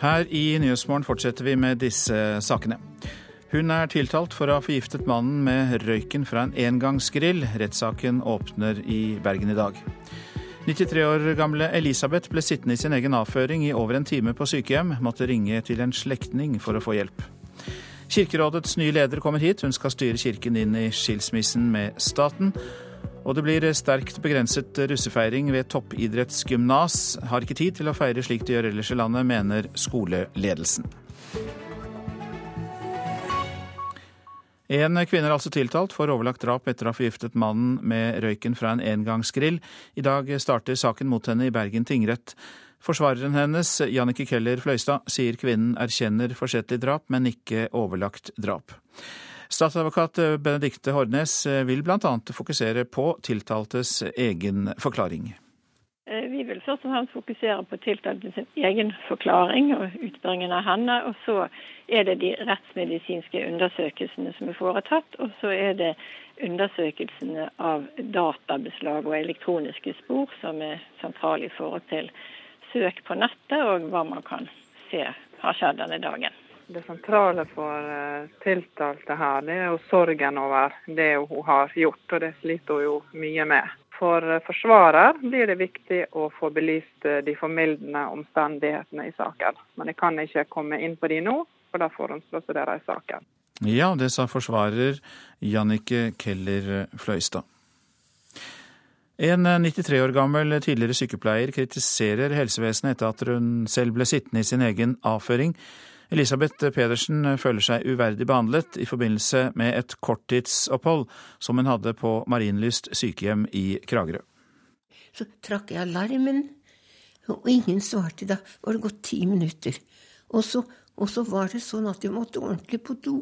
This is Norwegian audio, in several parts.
Her i Nyhetsmorgen fortsetter vi med disse sakene. Hun er tiltalt for å ha forgiftet mannen med røyken fra en engangsgrill. Rettssaken åpner i Bergen i dag. 93 år gamle Elisabeth ble sittende i sin egen avføring i over en time på sykehjem. Måtte ringe til en slektning for å få hjelp. Kirkerådets nye leder kommer hit. Hun skal styre kirken inn i skilsmissen med staten. Og det blir sterkt begrenset russefeiring ved toppidrettsgymnas. Har ikke tid til å feire slik de gjør ellers i landet, mener skoleledelsen. En kvinne er altså tiltalt for overlagt drap etter å ha forgiftet mannen med røyken fra en engangsgrill. I dag starter saken mot henne i Bergen tingrett. Forsvareren hennes, Jannicke Keller Fløystad, sier kvinnen erkjenner forsettlig drap, men ikke overlagt drap. Statsadvokat Benedikte Hordnes vil bl.a. fokusere på tiltaltes egen forklaring. Eh, vi vil først og fremst fokusere på tiltaltes egen forklaring og utbringingen av henne. Og så er det de rettsmedisinske undersøkelsene som er foretatt. Og så er det undersøkelsene av databeslag og elektroniske spor som er sentrale i forhold til søk på nettet og hva man kan se har skjedd denne dagen. Det sentrale for eh, tiltalte her, det er jo sorgen over det hun har gjort, og det sliter hun jo mye med. For eh, forsvarer blir det viktig å få belyst eh, de formildende omstendighetene i saken. Men jeg kan ikke komme inn på de nå, for da forhåndsprosederer jeg saken. Ja, det sa forsvarer Jannike Keller Fløystad. En 93 år gammel tidligere sykepleier kritiserer helsevesenet etter at hun selv ble sittende i sin egen avføring. Elisabeth Pedersen føler seg uverdig behandlet i forbindelse med et korttidsopphold som hun hadde på Marienlyst sykehjem i Kragerø. Så trakk jeg alarmen, og ingen svarte. Da var det gått ti minutter. Og så, og så var det sånn at jeg måtte ordentlig på do.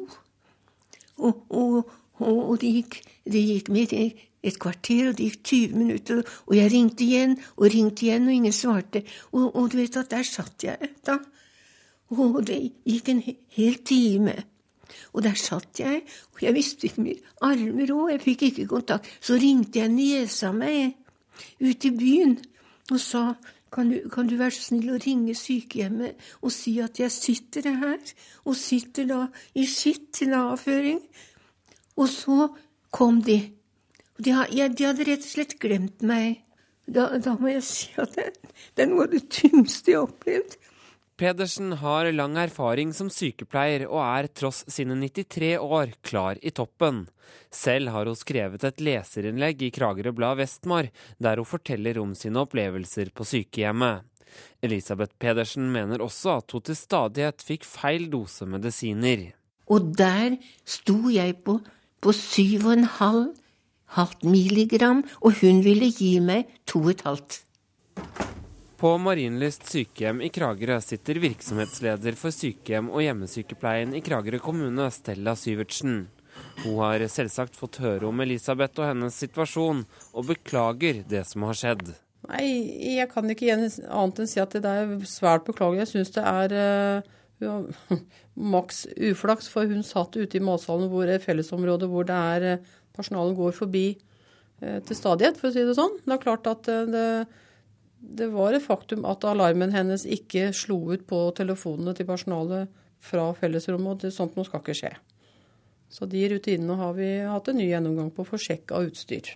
Og, og, og det, gikk, det gikk med et kvarter, og det gikk 20 minutter, og jeg ringte igjen og ringte igjen, og ingen svarte. Og, og du vet at der satt jeg da og det gikk en hel time. Og der satt jeg, og jeg visste ikke mine armer òg, jeg fikk ikke kontakt. Så ringte jeg niesa meg ut i byen og sa kan du, kan du, være så snill å ringe sykehjemmet og si at jeg sitter her, og sitter da i skitt til avføring? Og så kom de. De hadde rett og slett glemt meg. Da, da må jeg si at det, det er noe av det tyngste jeg har opplevd. Pedersen har lang erfaring som sykepleier og er tross sine 93 år klar i toppen. Selv har hun skrevet et leserinnlegg i Kragerø Blad Vestmar, der hun forteller om sine opplevelser på sykehjemmet. Elisabeth Pedersen mener også at hun til stadighet fikk feil dose medisiner. Og der sto jeg på, på 7,5 milligram, og hun ville gi meg 2,5. På Marienlyst sykehjem i Kragerø sitter virksomhetsleder for sykehjem og hjemmesykepleien i Kragerø kommune, Stella Syvertsen. Hun har selvsagt fått høre om Elisabeth og hennes situasjon, og beklager det som har skjedd. Nei, jeg kan ikke annet enn si at det er svært beklagelig. Jeg syns det er ja, maks uflaks, for hun satt ute i matsalen hvor det er fellesområdet, hvor det er uh, personalet går forbi til stadighet, for å si det sånn. Det er klart at det det var et faktum at alarmen hennes ikke slo ut på telefonene til personalet fra fellesrommet, og det, sånt noe skal ikke skje. Så de rutinene har vi hatt en ny gjennomgang på for sjekk av utstyr.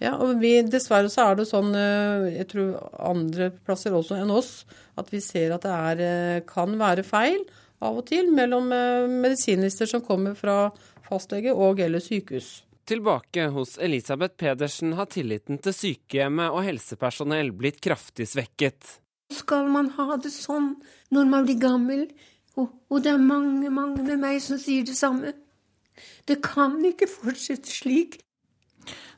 Ja, og vi, Dessverre så er det sånn, eh, jeg tror andre plasser også enn oss, at vi ser at det er, eh, kan være feil av og til mellom medisinister som kommer fra fastlege og eller sykehus. Tilbake hos Elisabeth Pedersen har tilliten til sykehjemmet og helsepersonell blitt kraftig svekket. Skal man ha det sånn når man blir gammel? Og, og det er mange, mange med meg som sier det samme. Det kan ikke fortsette slik.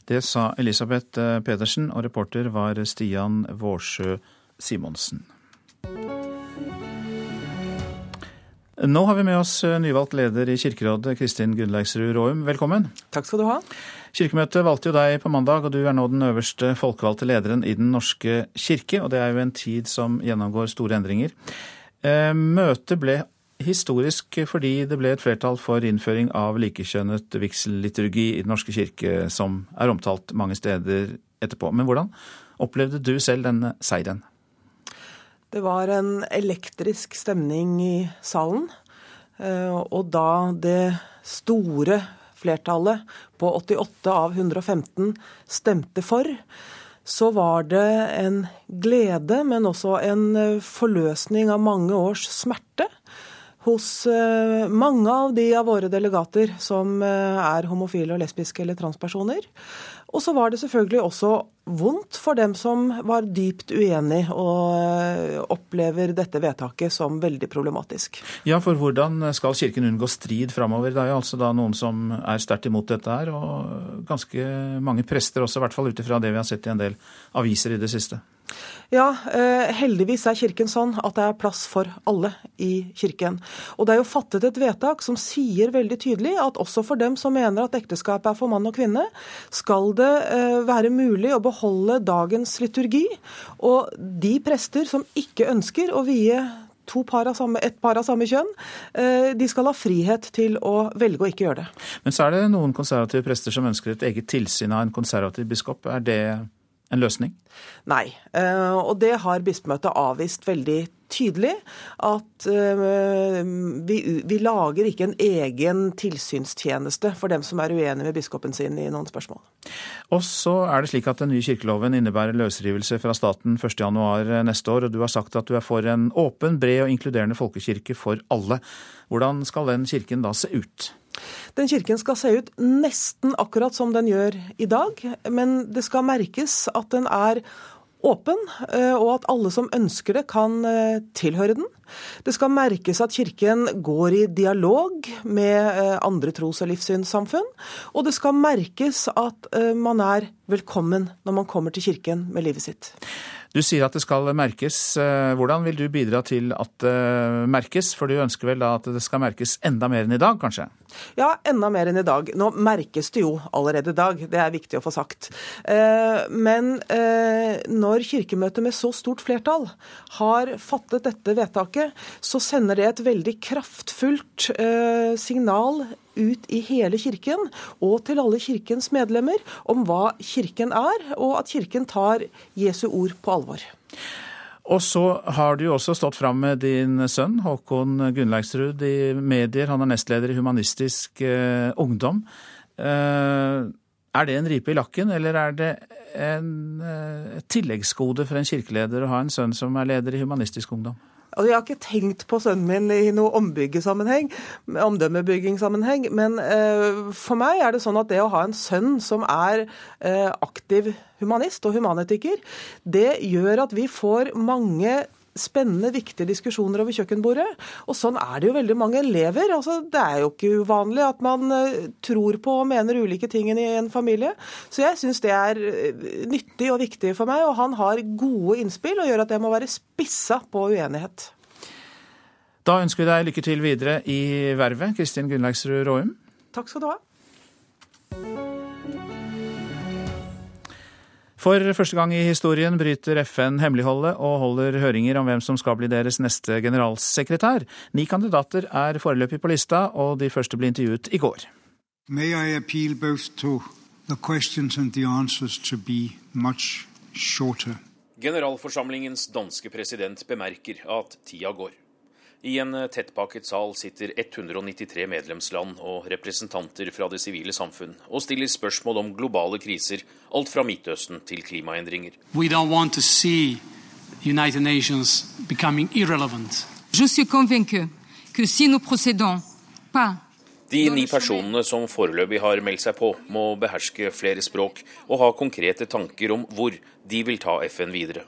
Det sa Elisabeth eh, Pedersen, og reporter var Stian Vårsjø Simonsen. Nå har vi med oss eh, nyvalgt leder i Kirkerådet, Kristin Gunnleiksrud Råum. Velkommen. Takk skal du ha. Kirkemøtet valgte jo deg på mandag, og du er nå den øverste folkevalgte lederen i Den norske kirke. Og det er jo en tid som gjennomgår store endringer. Eh, møtet ble historisk fordi det ble et flertall for innføring av likekjønnet vigselliturgi i Den norske kirke, som er omtalt mange steder etterpå. Men hvordan opplevde du selv denne seieren? Det var en elektrisk stemning i salen. Eh, og da det store flertallet på 88 av 115 stemte for, så var det en glede, men også en eh, forløsning av mange års smerte hos eh, mange av de av våre delegater som er homofile og lesbiske eller transpersoner. Og så var det selvfølgelig også vondt for dem som var dypt uenig og eh, opplever dette vedtaket som veldig problematisk. Ja, for hvordan skal Kirken unngå strid framover? Det er jo altså da noen som er sterkt imot dette her, og ganske mange prester også, i hvert fall ut ifra det vi har sett i en del aviser i det siste. Ja, eh, heldigvis er Kirken sånn at det er plass for alle i Kirken. Og det er jo fattet et vedtak som sier veldig tydelig at også for dem som mener at ekteskapet er for mann og kvinne, skal det eh, være mulig å beholde dagens liturgi. Og de prester som ikke ønsker å vie Par samme, et par av samme kjønn, eh, de skal ha frihet til å velge å ikke gjøre det. Men så er det noen konservative prester som ønsker et eget tilsyn av en konservativ biskop. Er det en løsning? Nei, eh, og det har bispemøtet avvist veldig tydelig. At eh, vi, vi, lager ikke en egen tilsynstjeneste for dem som er uenige med biskopen sin i noen spørsmål. Og så er det slik at Den nye kirkeloven innebærer løsrivelse fra staten 1.1 neste år. og Du har sagt at du er for en åpen, bred og inkluderende folkekirke for alle. Hvordan skal den kirken da se ut? Den kirken skal se ut nesten akkurat som den gjør i dag, men det skal merkes at den er åpen, eh, og at alle som ønsker det, kan eh, tilhøre den. Det skal merkes at Kirken går i dialog med eh, andre tros- og livssynssamfunn. Og det skal merkes at man er velkommen når man kommer til Kirken med livet sitt. Du sier at det skal merkes. Eh, hvordan vil du bidra til at det merkes? For du ønsker vel da at det skal merkes enda mer enn i dag, kanskje? Ja, enda mer enn i dag. Nå merkes det jo allerede i dag, det er viktig å få sagt. Eh, men eh, når Kirkemøtet med så stort flertall har fattet dette vedtaket, så sender det et veldig kraftfullt signal ut i hele Kirken og til alle Kirkens medlemmer om hva Kirken er, og at Kirken tar Jesu ord på alvor. Og så har du jo også stått fram med din sønn Håkon Gunnleiksrud i medier. Han er nestleder i Humanistisk eh, Ungdom. Eh, er det en ripe i lakken, eller er det en, eh, tilleggsgode for en kirkeleder å ha en sønn som er leder i Humanistisk Ungdom? Altså, jeg har ikke tenkt på sønnen min i noe ombyggesammenheng, omdømmebyggingssammenheng, men uh, for meg er det sånn at det å ha en sønn som er uh, aktiv humanist og humanetiker, det gjør at vi får mange spennende, viktige diskusjoner over kjøkkenbordet. Og sånn er det jo veldig mange elever. Altså, det er jo ikke uvanlig at man uh, tror på og mener ulike ting i en familie. Så jeg syns det er uh, nyttig og viktig for meg, og han har gode innspill og gjør at jeg må være spissa på uenighet. Da ønsker vi deg lykke til videre i vervet, Kristin Gunnleiksrud Råum. Takk skal du ha. For første gang i historien bryter FN hemmeligholdet og holder høringer om hvem som skal bli deres neste generalsekretær. Ni kandidater er foreløpig på lista, og de første ble intervjuet i går. May I appeal both to the questions and the answers to be much shorter. Generalforsamlingens danske president bemerker at tida går. I en eh, tettpakket sal sitter 193 medlemsland og representanter fra det sivile samfunn og stiller spørsmål om globale kriser, alt fra Midtøsten til klimaendringer. We don't want to see United Nations becoming irrelevant. Je suis convaincu que si nous procédons pas de ni personene som foreløpig har meldt seg på, må beherske flere språk og ha konkrete tanker om hvor de vil ta FN videre.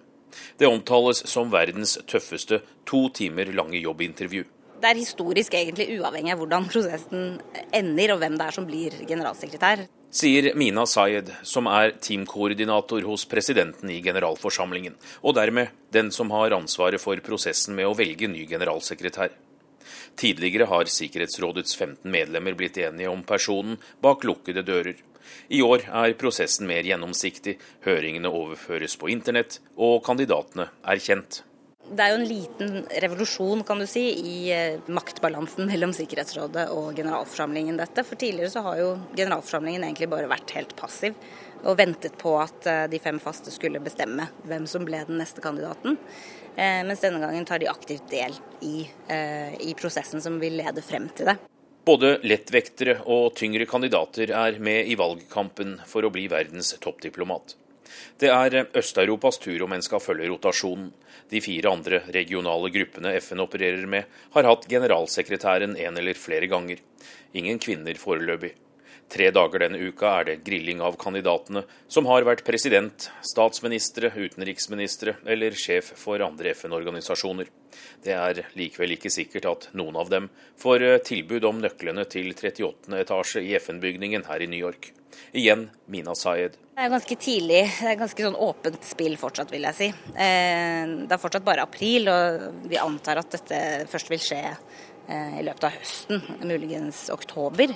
Det omtales som verdens tøffeste to timer lange jobbintervju. Det er historisk egentlig uavhengig av hvordan prosessen ender og hvem det er som blir generalsekretær. Sier Mina Sayed, som er teamkoordinator hos presidenten i generalforsamlingen, og dermed den som har ansvaret for prosessen med å velge ny generalsekretær. Tidligere har Sikkerhetsrådets 15 medlemmer blitt enige om personen bak lukkede dører. I år er prosessen mer gjennomsiktig, høringene overføres på internett, og kandidatene er kjent. Det er jo en liten revolusjon kan du si, i eh, maktbalansen mellom Sikkerhetsrådet og generalforsamlingen. dette. For Tidligere så har jo generalforsamlingen egentlig bare vært helt passiv og ventet på at eh, de fem faste skulle bestemme hvem som ble den neste kandidaten. Eh, mens denne gangen tar de aktivt del i, i prosessen som vil lede frem til det. Både lettvektere og tyngre kandidater er med i valgkampen for å bli verdens toppdiplomat. Det er Øst-Europas tur om en skal følge rotasjonen. De fire andre regionale gruppene FN opererer med, har hatt generalsekretæren en eller flere ganger. Ingen kvinner foreløpig. Tre dager denne uka er det grilling av kandidatene, som har vært president, statsministre, utenriksministre eller sjef for andre FN-organisasjoner. Det er likevel ikke sikkert at noen av dem får eh, tilbud om nøklene til 38. etasje i FN-bygningen her i New York. Igjen Mina Sayed. Det er ganske tidlig. Det er ganske sånn åpent spill fortsatt, vil jeg si. Eh, det er fortsatt bare april, og vi antar at dette først vil skje i løpet av høsten, muligens oktober.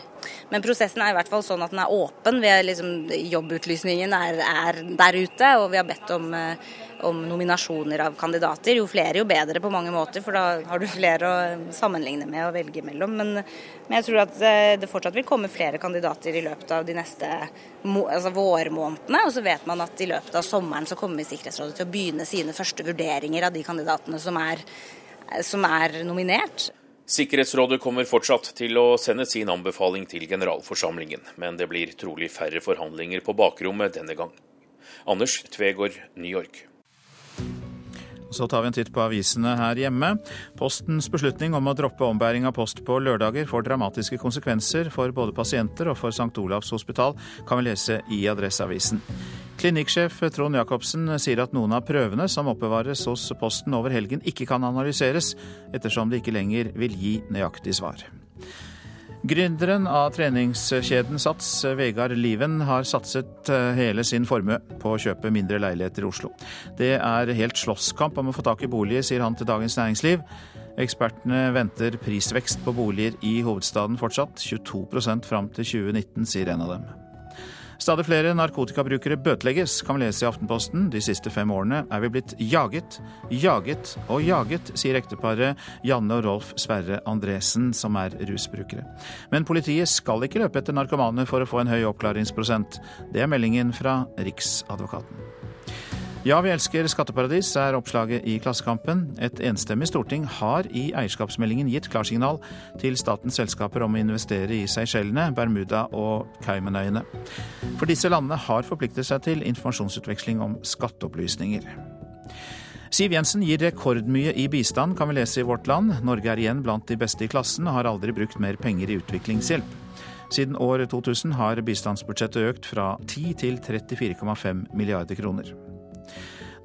Men prosessen er i hvert fall sånn at den er åpen. Er liksom, jobbutlysningen er, er, der ute, og vi har bedt om, eh, om, nominasjoner av kandidater. Jo flere, jo bedre på mange måter, for da har du flere å sammenligne med og velge mellom. Men, men jeg tror at eh, det fortsatt vil komme flere kandidater i løpet av de neste altså vårmånedene. Og så vet man at i løpet av sommeren så kommer Sikkerhetsrådet til å begynne sine første vurderinger av de kandidatene som er, som er nominert. Sikkerhetsrådet kommer fortsatt til å sende sin anbefaling til generalforsamlingen, men det blir trolig færre forhandlinger på bakrommet denne gang. Anders Tvegård, New York. Så tar vi en titt på avisene her hjemme. Postens beslutning om å droppe ombæring av post på lørdager får dramatiske konsekvenser for både pasienter og for St. Olavs hospital, kan vi lese i Adresseavisen. Klinikksjef Trond Jacobsen sier at noen av prøvene som oppbevares hos Posten over helgen ikke kan analyseres, ettersom det ikke lenger vil gi nøyaktig svar. Gründeren av treningskjeden Sats, Vegard Liven, har satset eh, hele sin formue på å kjøpe mindre leiligheter i Oslo. Det er helt slåsskamp om å få tak i boliger, sier han til Dagens Næringsliv. Ekspertene venter prisvekst på boliger i hovedstaden fortsatt, 22% fram til 2019, sier en av dem. Stadig flere narkotikabrukere bøtelegges, kan vi lese i Aftenposten. De siste fem årene er vi blitt jaget, jaget og jaget, sier ekteparet Janne og Rolf Sverre Andresen, som er rusbrukere. Men politiet skal ikke løpe etter narkomane for å få en høy oppklaringsprosent. Det er meldingen fra Riksadvokaten. Ja, vi elsker skatteparadis, er oppslaget i Klassekampen. Et enstemmig storting har i eierskapsmeldingen gitt klarsignal til statens selskaper om å investere i Seychellene, Bermuda og Caymanøyene. For disse landene har forpliktet seg til informasjonsutveksling om skatteopplysninger. Siv Jensen gir rekordmye i bistand, kan vi lese i Vårt Land. Norge er igjen blant de beste i klassen og har aldri brukt mer penger i utviklingshjelp. Siden år 2000 har bistandsbudsjettet økt fra 10 til 34,5 milliarder kroner.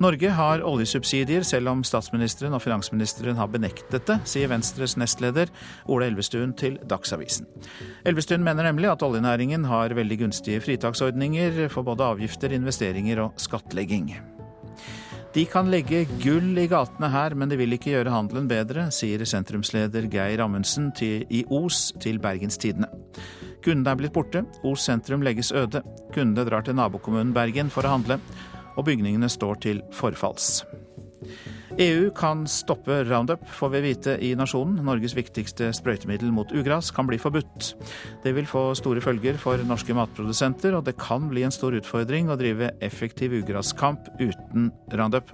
Norge har oljesubsidier, selv om statsministeren og finansministeren har benektet det, sier Venstres nestleder Ola Elvestuen til Dagsavisen. Elvestuen mener nemlig at oljenæringen har veldig gunstige fritaksordninger for både avgifter, investeringer og skattlegging. De kan legge gull i gatene her, men det vil ikke gjøre handelen bedre, sier sentrumsleder Geir Amundsen til, i Os til Bergens Tidende. Kundene er blitt borte, Os sentrum legges øde. Kundene drar til nabokommunen Bergen for å handle og bygningene står til forfalls. EU kan stoppe Roundup, får vi vite i Nasjonen. Norges viktigste sprøytemiddel mot ugras kan bli forbudt. Det vil få store følger for norske matprodusenter, og det kan bli en stor utfordring å drive effektiv ugraskamp uten Roundup,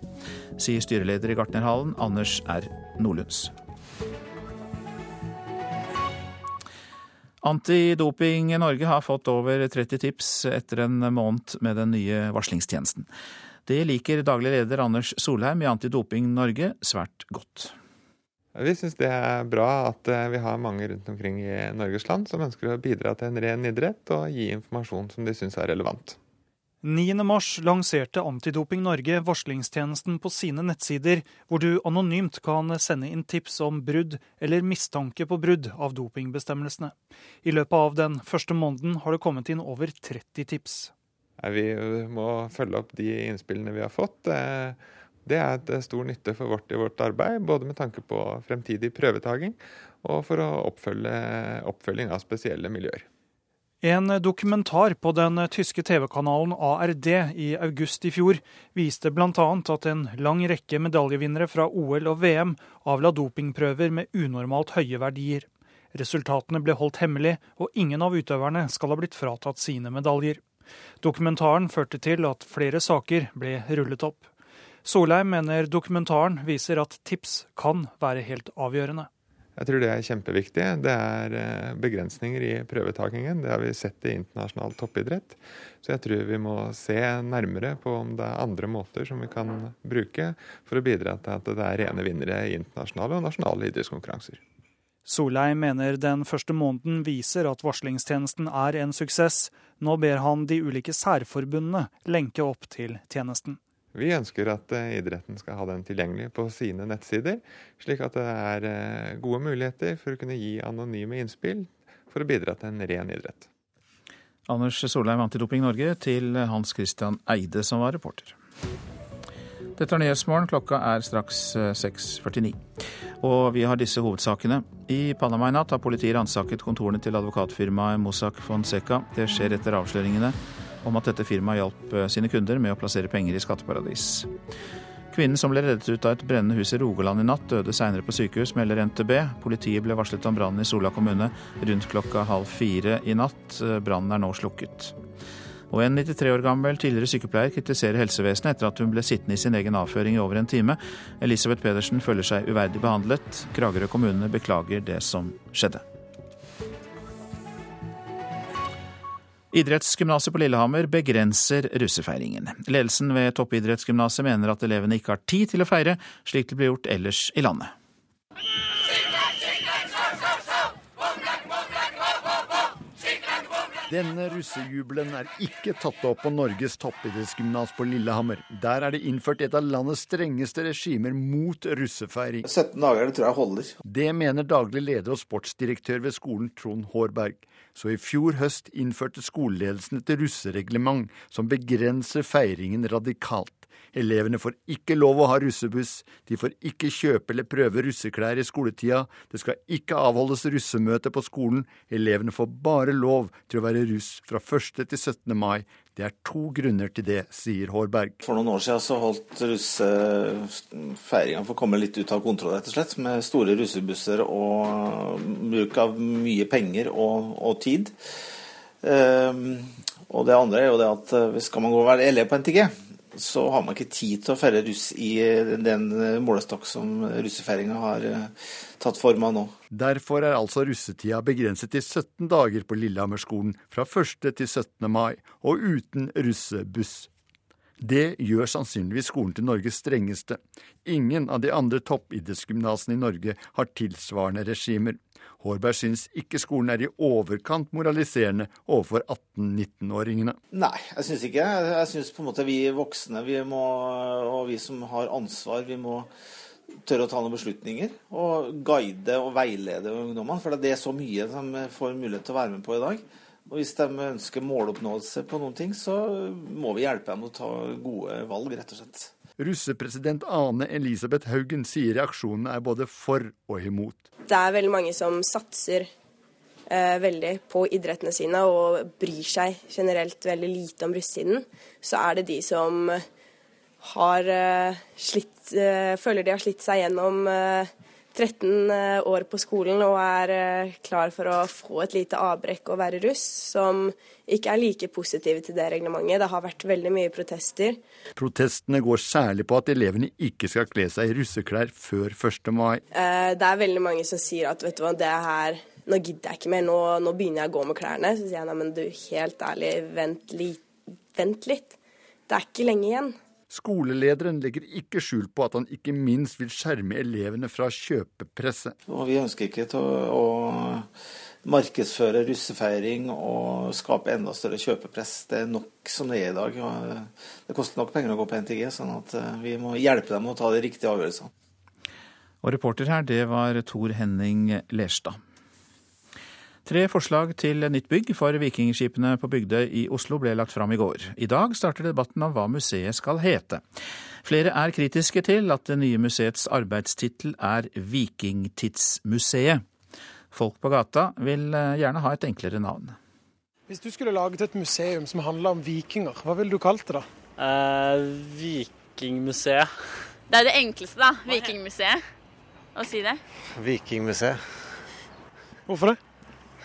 sier styreleder i Gartnerhallen, Anders R. Nordlunds. Antidoping Norge har fått over 30 tips etter en måned med den nye varslingstjenesten. Det liker daglig leder Anders Solheim i Antidoping Norge svært godt. Vi syns det er bra at eh, vi har mange rundt omkring i Norges land som ønsker å bidra til en ren idrett og gi informasjon som de syns er relevant. 9.3 lanserte Antidoping Norge varslingstjenesten på sine nettsider, hvor du anonymt kan sende inn tips om brudd eller mistanke på brudd av dopingbestemmelsene. I løpet av den første måneden har det kommet inn over 30 tips. Vi må følge opp de innspillene vi har fått. Det er til stor nytte for vårt i vårt arbeid, både med tanke på fremtidig prøvetaking og for å oppfølge oppfølging av spesielle miljøer. En dokumentar på den tyske TV-kanalen ARD i august i fjor viste bl.a. at en lang rekke medaljevinnere fra OL og VM avla dopingprøver med unormalt høye verdier. Resultatene ble holdt hemmelig, og ingen av utøverne skal ha blitt fratatt sine medaljer. Dokumentaren førte til at flere saker ble rullet opp. Solheim mener dokumentaren viser at tips kan være helt avgjørende. Jeg tror det er kjempeviktig. Det er eh, begrensninger i prøvetakingen. Det har vi sett i internasjonal toppidrett. Så jeg tror vi må se nærmere på om det er andre måter som vi kan bruke for å bidra til at det er rene vinnere i internasjonale og nasjonale idrettskonkurranser. Solheim mener den første måneden viser at varslingstjenesten er en suksess. Nå ber han de ulike særforbundene lenke opp til tjenesten. Vi ønsker at eh, idretten skal ha den tilgjengelig på sine nettsider, slik at det er eh, gode muligheter for å kunne gi anonyme innspill for å bidra til en ren idrett. Anders Solheim, Antidoping Norge, til Hans Christian Eide, som var reporter. Dette er Nyhetsmorgen. Klokka er straks 6.49. Eh, Og vi har disse hovedsakene. I Panama i natt har politiet ransaket kontorene til advokatfirmaet Mossack Fonseca. Det skjer etter avsløringene om at dette firmaet hjalp eh, sine kunder med å plassere penger i skatteparadis. Kvinnen som ble reddet ut av et brennende hus i Rogaland i natt, døde seinere på sykehus, melder NTB. Politiet ble varslet om brannen i Sola kommune rundt klokka halv fire i natt. Eh, brannen er nå slukket. Og en 93 år gammel tidligere sykepleier kritiserer helsevesenet etter at hun ble sittende i sin egen avføring i over en time. Elisabeth Pedersen føler seg uverdig behandlet. Kragerø kommune beklager det som skjedde. Idrettsgymnaset på Lillehammer begrenser russefeiringen. Ledelsen ved toppidrettsgymnaset mener at elevene ikke har tid til å feire, slik det blir gjort ellers i landet. Denne russejubelen er ikke tatt opp på Norges toppidrettsgymnas på Lillehammer. Der er det innført et av landets strengeste regimer mot russefeiring. 17 dager, det tror jeg holder. Det mener daglig leder og sportsdirektør ved skolen Trond Hårberg. Så i fjor høst innførte skoleledelsen et russereglement som begrenser feiringen radikalt. Elevene får ikke lov å ha russebuss, de får ikke kjøpe eller prøve russeklær i skoletida, det skal ikke avholdes russemøte på skolen, elevene får bare lov til å være russ fra 1. til 17. mai. Det er to grunner til det, sier Hårberg. For noen år siden så holdt russefeiringa for å komme litt ut av kontroll, rett og slett. Med store russebusser og bruk av mye penger og, og tid. Um, og det andre er jo det at hvis skal man gå og være elev på NTG, så har man ikke tid til å feire russ i den målestokk som russefeiringa har eh, tatt form av nå. Derfor er altså russetida begrenset til 17 dager på Lillehammerskolen fra 1. til 17. mai, og uten russebuss. Det gjør sannsynligvis skolen til Norges strengeste. Ingen av de andre toppidrettsgymnasene i Norge har tilsvarende regimer. Hårberg syns ikke skolen er i overkant moraliserende overfor 18-19-åringene. Nei, jeg syns ikke Jeg syns på en måte vi voksne vi må, og vi som har ansvar, vi må tørre å ta noen beslutninger. Og guide og veilede ungdommene. For det er så mye de får mulighet til å være med på i dag. Og hvis de ønsker måloppnåelse på noen ting, så må vi hjelpe dem å ta gode valg, rett og slett. Russepresident Ane Elisabeth Haugen sier reaksjonene er både for og imot. Det er veldig mange som satser eh, veldig på idrettene sine og bryr seg generelt veldig lite om russetiden. Så er det de som har eh, slitt, eh, føler de har slitt seg gjennom eh, 13 eh, år på skolen og er eh, klar for å få et lite avbrekk og være russ, som ikke er like positive til det reglementet. Det har vært veldig mye protester. Protestene går særlig på at elevene ikke skal kle seg i russeklær før 1. mai. Eh, det er veldig mange som sier at vet du hva, det her nå gidder jeg ikke mer, nå, nå begynner jeg å gå med klærne. Så sier jeg nei, men du, helt ærlig, vent, li, vent litt. Det er ikke lenge igjen. Skolelederen legger ikke skjul på at han ikke minst vil skjerme elevene fra kjøpepresset. Og vi ønsker ikke å, å markedsføre russefeiring og skape enda større kjøpepress. Det er nok som det er i dag. det koster nok penger å gå på NTG, sånn at eh, vi må hjelpe dem å ta de riktige avgjørelsene. Og reporter her, det var Tor Henning Lerstad. Tre forslag til nytt bygg for vikingskipene på Bygdøy i Oslo ble lagt fram i går. I dag starter debatten om hva museet skal hete. Flere er kritiske til at det nye museets arbeidstittel er Vikingtidsmuseet. Folk på gata vil gjerne ha et enklere navn. Hvis du skulle laget et museum som handla om vikinger, hva ville du kalt det da? Eh, vikingmuseet. Det er det enkleste, da. Vikingmuseet. Å si det. Vikingmuseet. Hvorfor det?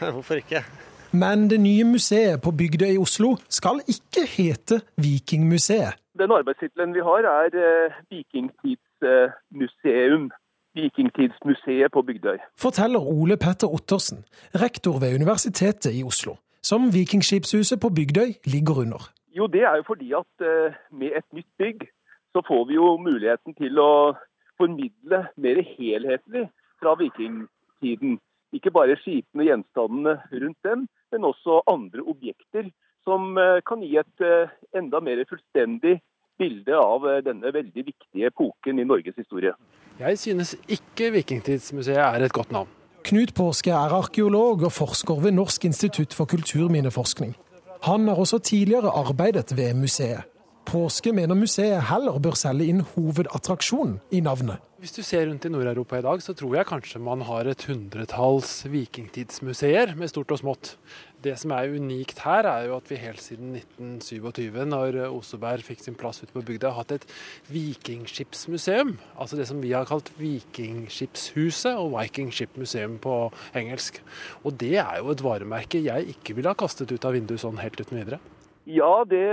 Hvorfor ikke? Men det nye museet på Bygdøy i Oslo skal ikke hete Vikingmuseet. Den arbeidstittelen vi har er eh, Vikingtidsmuseum. Vikingtidsmuseet på Bygdøy. Forteller Ole Petter Ottersen, rektor ved Universitetet i Oslo som Vikingskipshuset på Bygdøy ligger under? Jo, Det er jo fordi at uh, med et nytt bygg så får vi jo muligheten til å formidle mer helhetlig fra vikingtiden. Ikke bare skipene og gjenstandene rundt dem, men også andre objekter som uh, kan gi et uh, enda mer fullstendig bilde av denne veldig viktige epoken i Norges historie. Jeg synes ikke Vikingtidsmuseet er et godt navn. Knut Påske er arkeolog og forsker ved Norsk institutt for kulturminneforskning. Han har også tidligere arbeidet ved museet. Påske mener museet heller bør selge inn hovedattraksjonen i navnet. Hvis du ser rundt i Nord-Europa i dag, så tror jeg kanskje man har et hundretalls vikingtidsmuseer med stort og smått. Det som er unikt her, er jo at vi helt siden 1927, når Oseberg fikk sin plass ute på bygda, har hatt et vikingskipsmuseum. Altså det som vi har kalt Vikingskipshuset og Viking Ship Museum på engelsk. Og det er jo et varemerke jeg ikke ville ha kastet ut av vinduet sånn helt uten videre. Ja, det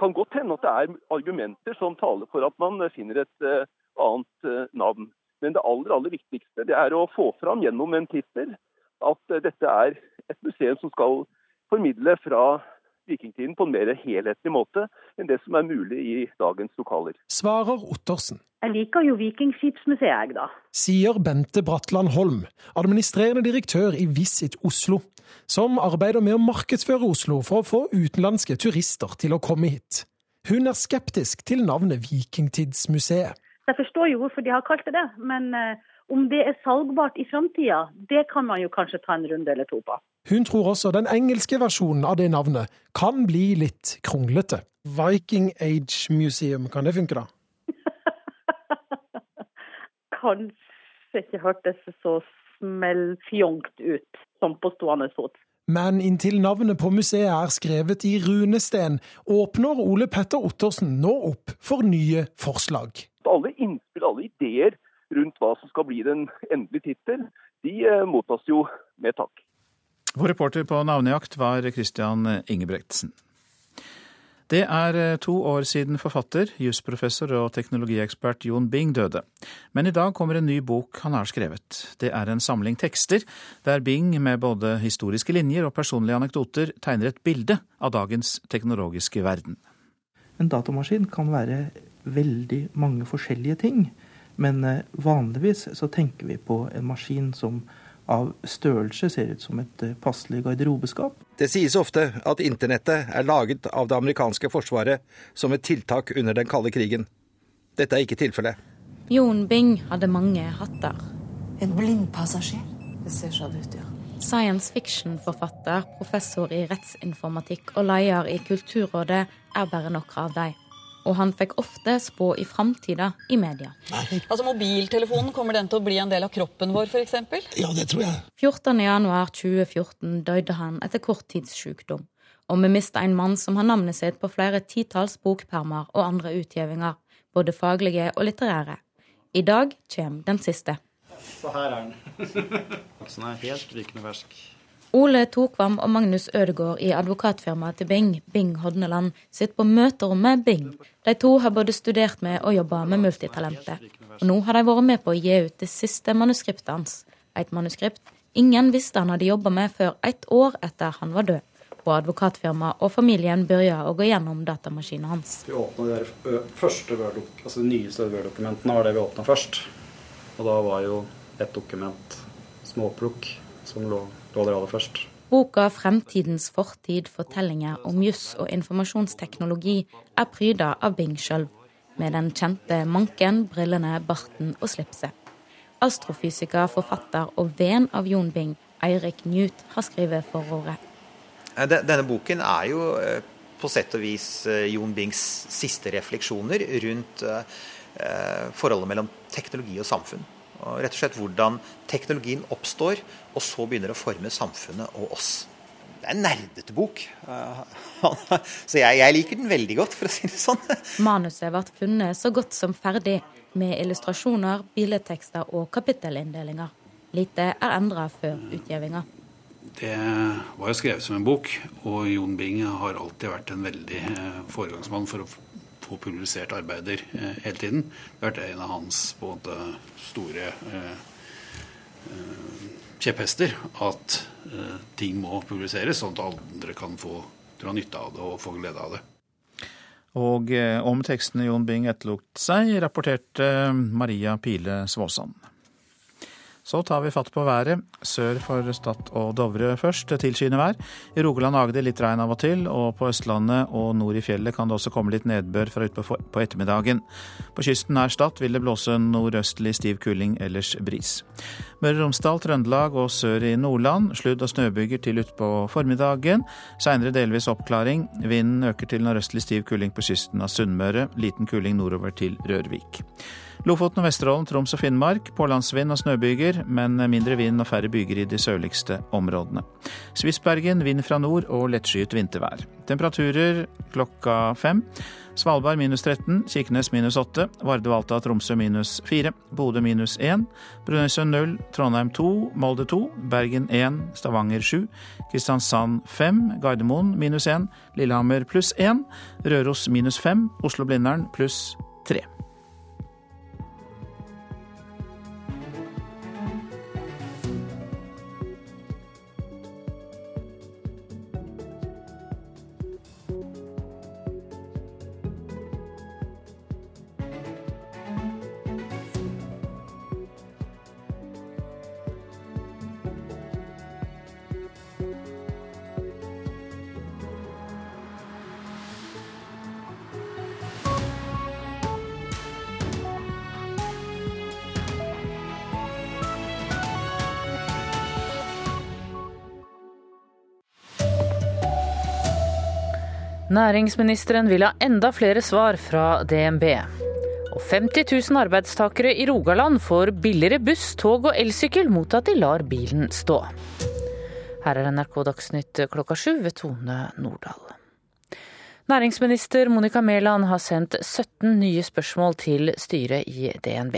kan godt hende at det er argumenter som taler for at man finner et eh, annet eh, navn. Men det aller, aller viktigste det er å få fram gjennom en tittel at eh, dette er et museum som skal formidle fra vikingtiden på en mer helhetlig måte enn det som er mulig i dagens lokaler. Svarer Ottersen. Jeg liker jo Vikingskipsmuseet, jeg, da. Sier Bente Bratland Holm, administrerende direktør i Visit Oslo, som arbeider med å markedsføre Oslo for å få utenlandske turister til å komme hit. Hun er skeptisk til navnet Vikingtidsmuseet. Jeg forstår jo hvorfor de har kalt det det, men eh, om det er salgbart i framtida, det kan man jo kanskje ta en runde eller to på. Hun tror også den engelske versjonen av det navnet kan bli litt kronglete. Viking Age Museum, kan det funke, da? kanskje ikke hørtes så smellfjongt ut som på stående fot. Men inntil navnet på museet er skrevet i runesten, åpner Ole Petter Ottersen nå opp for nye forslag. Alle innspill, alle ideer rundt hva som skal bli den endelige tittel, de eh, mottas jo med takk. Vår reporter på navnejakt var Christian Ingebretsen. Det er eh, to år siden forfatter, jusprofessor og teknologiekspert Jon Bing døde. Men i dag kommer en ny bok han har skrevet. Det er en samling tekster der Bing med både historiske linjer og personlige anekdoter tegner et bilde av dagens teknologiske verden. En datamaskin kan være veldig mange forskjellige ting. Men eh, vanligvis så tenker vi på en maskin som av størrelse ser ut som et eh, passelig garderobeskap. Det sies ofte at internettet er laget av det amerikanske forsvaret som et tiltak under den kalde krigen. Dette er ikke tilfellet. Jon Bing hadde mange hatter. En blindpassasjer? Det ser sånn ut, ja. Science fiction-forfatter, professor i rettsinformatikk og leder i Kulturrådet er bare noen av dem og han fikk ofte spå i framtida i media. Altså Mobiltelefonen, kommer den til å bli en del av kroppen vår f.eks.? Ja, det tror jeg. 14.1.2014 døde han etter korttidssykdom. Og vi mista en mann som har navnet sitt på flere titalls bokpermer og andre utgivinger, både faglige og litterære. I dag kommer den siste. Så her er den. Den er helt rykende fersk. Ole Tokvam og Magnus Ødegård i advokatfirmaet til Bing, Bing Hodneland, sitter på møterommet Bing. De to har både studert med og jobba med multitalentet. Og nå har de vært med på å gi ut det siste manuskriptet hans. Et manuskript ingen visste han hadde jobba med før ett år etter han var død. Og advokatfirmaet og familien begynte å gå gjennom datamaskinen hans. Vi åpna de første altså de nyeste Word-dokumentene var det vi åpna først. Og da var jo et dokument småplukk som lå der aller først. Boka 'Fremtidens fortid fortellinger om juss og informasjonsteknologi' er pryda av Bing sjøl, med den kjente manken, brillene, barten og slipset. Astrofysiker, forfatter og venn av Jon Bing, Eirik Newt, har skrevet forordet. Denne boken er jo eh, på sett og vis eh, Jon Bings siste refleksjoner rundt eh, forholdet mellom teknologi og samfunn. Og rett og slett hvordan teknologien oppstår, og så begynner å forme samfunnet og oss. det er en nerdete bok. Så jeg, jeg, liker den veldig godt, for å si det sånn. Manuset ble funnet så godt som ferdig, med illustrasjoner, billedtekster og kapittelinndelinger. Lite er endra før utgivinga. Det var jo skrevet som en bok, og Jon Bing har alltid vært en veldig eh, foregangsmann for å få publisert arbeider eh, hele tiden. Det har vært en av hans både store eh, kjepphester at ting må publiseres, sånn at andre kan få dra nytte av det og få glede av det. Og om tekstene Jon Bing etterlot seg, rapporterte Maria Pile Svåsand. Så tar vi fatt på været. Sør for Stad og Dovre først. Tilskyende vær. I Rogaland og Agder litt regn av og til, og på Østlandet og nord i fjellet kan det også komme litt nedbør fra utpå på ettermiddagen. På kysten nær Stad vil det blåse nordøstlig stiv kuling, ellers bris. Møre og Romsdal, Trøndelag og sør i Nordland sludd- og snøbyger til utpå formiddagen. Seinere delvis oppklaring. Vinden øker til nordøstlig stiv kuling på kysten av Sunnmøre. Liten kuling nordover til Rørvik. Lofoten og Vesterålen, Troms og Finnmark pålandsvind og snøbyger, men mindre vind og færre byger i de sørligste områdene. Spitsbergen vind fra nord og lettskyet vintervær. Temperaturer klokka fem. Svalbard minus 13, Kirkenes minus 8, Vardø, Alta Tromsø minus 4, Bodø minus 1, Brønnøysund 0, Trondheim 2, Molde 2, Bergen 1, Stavanger 7, Kristiansand 5, Gardermoen minus 1, Lillehammer pluss 1, Røros minus 5, Oslo-Blindern pluss 3. Næringsministeren vil ha enda flere svar fra DNB. Og 50 000 arbeidstakere i Rogaland får billigere buss, tog og elsykkel mot at de lar bilen stå. Her er NRK Dagsnytt klokka sju ved Tone Nordahl. Næringsminister Monica Mæland har sendt 17 nye spørsmål til styret i DNB.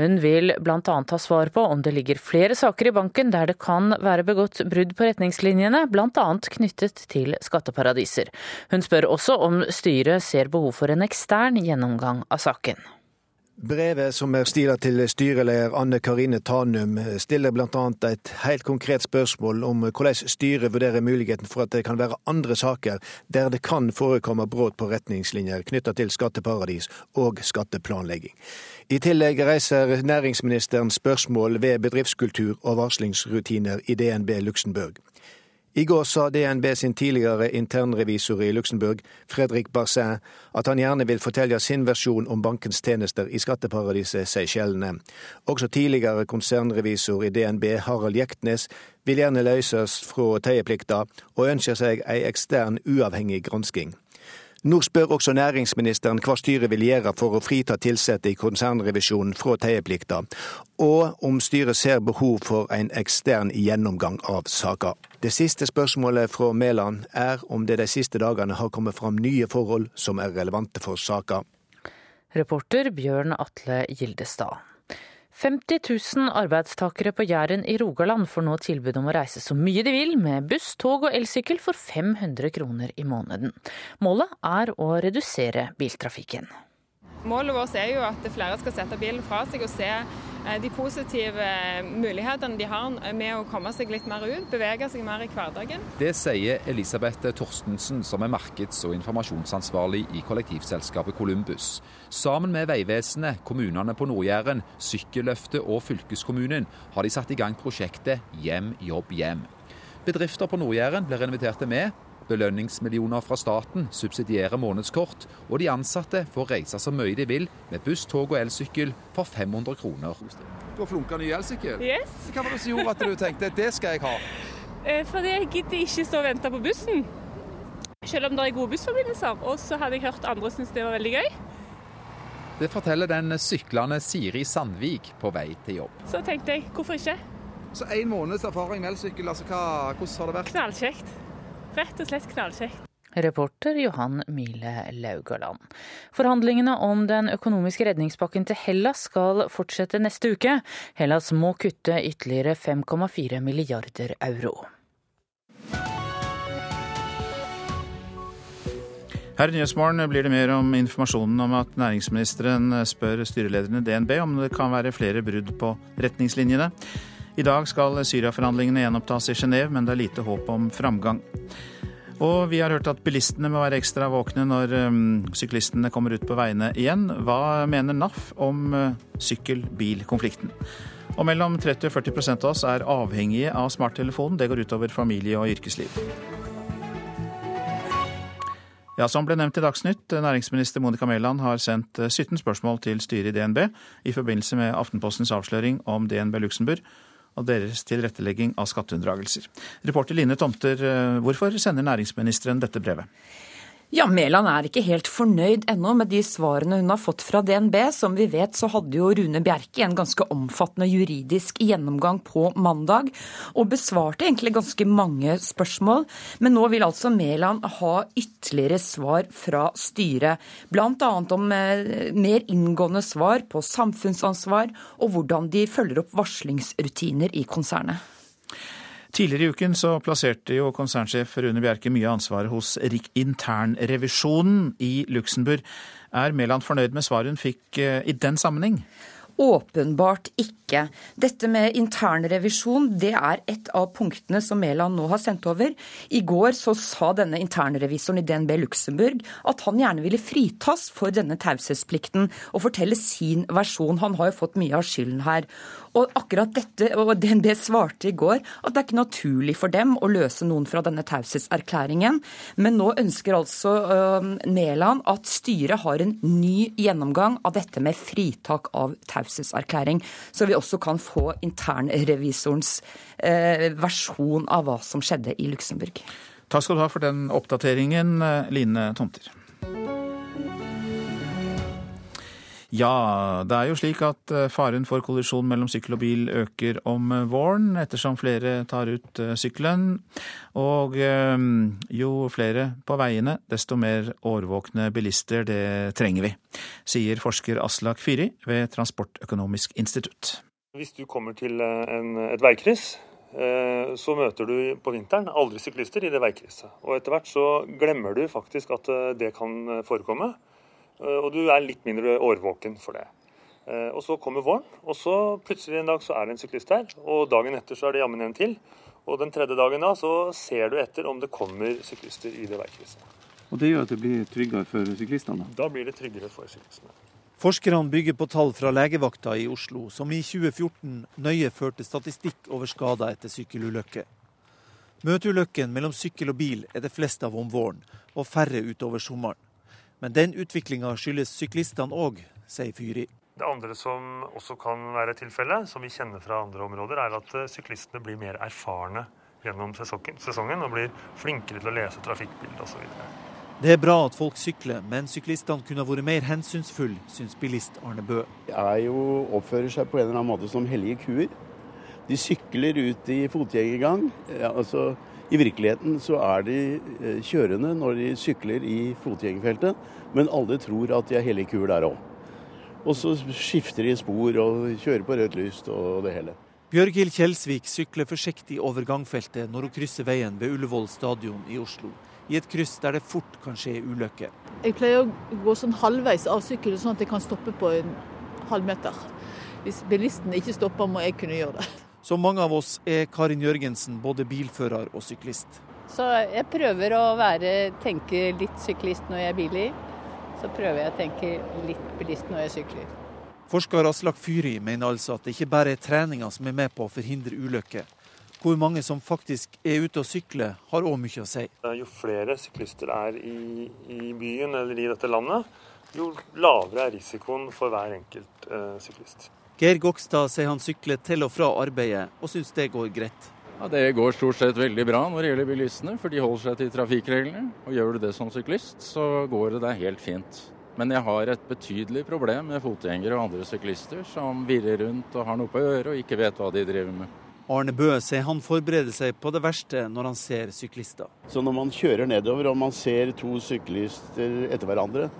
Hun vil bl.a. ha svar på om det ligger flere saker i banken der det kan være begått brudd på retningslinjene, bl.a. knyttet til skatteparadiser. Hun spør også om styret ser behov for en ekstern gjennomgang av saken. Brevet som er stila til styreleder Anne Karine Tanum, stiller bl.a. et helt konkret spørsmål om hvordan styret vurderer muligheten for at det kan være andre saker der det kan forekomme brudd på retningslinjer knytta til skatteparadis og skatteplanlegging. I tillegg reiser næringsministeren spørsmål ved bedriftskultur og varslingsrutiner i DNB Luxembourg. I går sa DNB sin tidligere internrevisor i Luxembourg, Fredrik Barsin, at han gjerne vil fortelle sin versjon om bankens tjenester i skatteparadiset Seychellene. Også tidligere konsernrevisor i DNB, Harald Jektnes, vil gjerne løses fra teieplikta, og ønsker seg ei ekstern, uavhengig gransking. Nå spør også næringsministeren hva styret vil gjøre for å frita ansatte i konsernrevisjonen fra teieplikta, og om styret ser behov for en ekstern gjennomgang av saka. Det siste spørsmålet fra Mæland er om det de siste dagene har kommet fram nye forhold som er relevante for saka. Reporter Bjørn Atle Gildestad. 50 000 arbeidstakere på Jæren i Rogaland får nå tilbud om å reise så mye de vil med buss, tog og elsykkel for 500 kroner i måneden. Målet er å redusere biltrafikken. Målet vårt er jo at flere skal sette bilen fra seg og se eh, de positive mulighetene de har med å komme seg litt mer ut, bevege seg mer i hverdagen. Det sier Elisabeth Torstensen, som er markeds- og informasjonsansvarlig i kollektivselskapet Columbus. Sammen med Vegvesenet, kommunene på Nord-Jæren, Sykkelløftet og fylkeskommunen har de satt i gang prosjektet Hjem, jobb, hjem. Bedrifter på Nord-Jæren blir invitert med, belønningsmillioner fra staten subsidierer månedskort, og de ansatte får reise så mye de vil med buss, tog og elsykkel for 500 kroner. Du har flunka ny elsykkel? Yes. Hva var det som gjorde at du tenkte det skal jeg ha? Eh, fordi jeg gidder ikke stå og vente på bussen. Selv om det er gode bussforbindelser. Og så hadde jeg hørt andre synes det var veldig gøy. Det forteller den syklende Siri Sandvik på vei til jobb. Så tenkte jeg hvorfor ikke? Så én måneds erfaring med elsykkel, altså hvordan har det vært? Knallkjekt. Rett og slett knallkjekt. Reporter Johan Mile Laugaland. Forhandlingene om den økonomiske redningspakken til Hellas skal fortsette neste uke. Hellas må kutte ytterligere 5,4 milliarder euro. Her i Nyhetsmorgen blir det mer om informasjonen om at næringsministeren spør styrelederen i DNB om det kan være flere brudd på retningslinjene. I dag skal Syria-forhandlingene gjenopptas i Genéve, men det er lite håp om framgang. Og vi har hørt at bilistene må være ekstra våkne når um, syklistene kommer ut på veiene igjen. Hva mener NAF om uh, sykkel-bil-konflikten? Og mellom 30 og 40% av oss er avhengige av smarttelefonen. Det går utover familie og yrkesliv. Ja, Som ble nevnt i Dagsnytt, næringsminister Monica Mæland har sendt 17 spørsmål til styret i DNB i forbindelse med Aftenpostens avsløring om DNB Luxembourg og deres tilrettelegging av skatteunndragelser. Reporter Line Tomter, hvorfor sender næringsministeren dette brevet? Ja, Mæland er ikke helt fornøyd ennå med de svarene hun har fått fra DNB. Som vi vet så hadde jo Rune Bjerke en ganske omfattende juridisk gjennomgang på mandag, og besvarte egentlig ganske mange spørsmål. Men nå vil altså Mæland ha ytterligere svar fra styret. Bl.a. om eh, mer inngående svar på samfunnsansvar og hvordan de følger opp varslingsrutiner i konsernet. Tidligere i uken så plasserte jo konsernsjef Rune Bjerke mye av ansvaret hos internrevisjonen i Luxembourg. Er Mæland fornøyd med svaret hun fikk eh, i den sammenheng? Åpenbart ikke. Dette med internrevisjon det er et av punktene som Mæland nå har sendt over. I går så sa denne internrevisoren i DNB Luxembourg at han gjerne ville fritas for denne taushetsplikten og fortelle sin versjon. Han har jo fått mye av skylden her. Og akkurat dette, og DNB svarte i går at det er ikke naturlig for dem å løse noen fra denne taushetserklæringen. Men nå ønsker altså Mæland at styret har en ny gjennomgang av dette med fritak av taushetserklæring, så vi også kan få internrevisorens uh, versjon av hva som skjedde i Luxembourg. Takk skal du ha for den oppdateringen, Line Tomter. Ja, det er jo slik at faren for kollisjon mellom sykkel og bil øker om våren, ettersom flere tar ut sykkelen. Og jo flere på veiene, desto mer årvåkne bilister det trenger vi, sier forsker Aslak Fyri ved Transportøkonomisk institutt. Hvis du kommer til en, et veikryss, så møter du på vinteren aldri syklister i det veikrysset. Og etter hvert så glemmer du faktisk at det kan forekomme. Og du er litt mindre årvåken for det. Og så kommer våren, og så plutselig en dag så er det en syklist der. Og dagen etter så er det jammen en til. Og den tredje dagen da så ser du etter om det kommer syklister i det veikrysset. Og det gjør at det blir tryggere for syklistene? Da blir det tryggere for syklistene. Forskerne bygger på tall fra legevakta i Oslo, som i 2014 nøye førte statistikk over skader etter sykkelulykker. Møteulykken mellom sykkel og bil er det fleste av om våren, og færre utover sommeren. Men den utviklinga skyldes syklistene òg, sier Fyri. Det andre som også kan være tilfellet, som vi kjenner fra andre områder, er at syklistene blir mer erfarne gjennom sesongen og blir flinkere til å lese trafikkbilder osv. Det er bra at folk sykler, men syklistene kunne vært mer hensynsfulle, syns bilist Arne Bø. De er jo, oppfører seg på en eller annen måte som hellige kuer. De sykler ut i fotgjengergang. Ja, altså, I virkeligheten så er de kjørende når de sykler i fotgjengerfeltet, men alle tror at de er hellige kuer der òg. Og så skifter de spor og kjører på rødt lyst og det hele. Bjørghild Kjelsvik sykler forsiktig over gangfeltet når hun krysser veien ved Ullevål stadion i Oslo. I et kryss der det fort kan skje ulykker. Jeg pleier å gå sånn halvveis av sykkelen, sånn at jeg kan stoppe på en halv meter. Hvis bilisten ikke stopper, må jeg kunne gjøre det. Som mange av oss er Karin Jørgensen både bilfører og syklist. Så jeg prøver å være, tenke litt syklist når jeg er biler. Så prøver jeg å tenke litt bilist når jeg sykler. Forsker Aslak Fyri mener altså at det ikke bare er treninga som er med på å forhindre ulykker. Hvor mange som faktisk er ute og sykler, har òg mye å si. Jo flere syklister er i, i, byen eller i dette landet, jo lavere er risikoen for hver enkelt eh, syklist. Geir Gokstad sier han sykler til og fra arbeidet, og syns det går greit. Ja, Det går stort sett veldig bra når det gjelder bilistene, for de holder seg til trafikkreglene. Og gjør du det som syklist, så går det deg helt fint. Men jeg har et betydelig problem med fotgjengere og andre syklister som virrer rundt og har noe på øret og ikke vet hva de driver med. Arne Bøe sier han forbereder seg på det verste når han ser syklister. Så når man kjører nedover og man ser to syklister etter hverandre,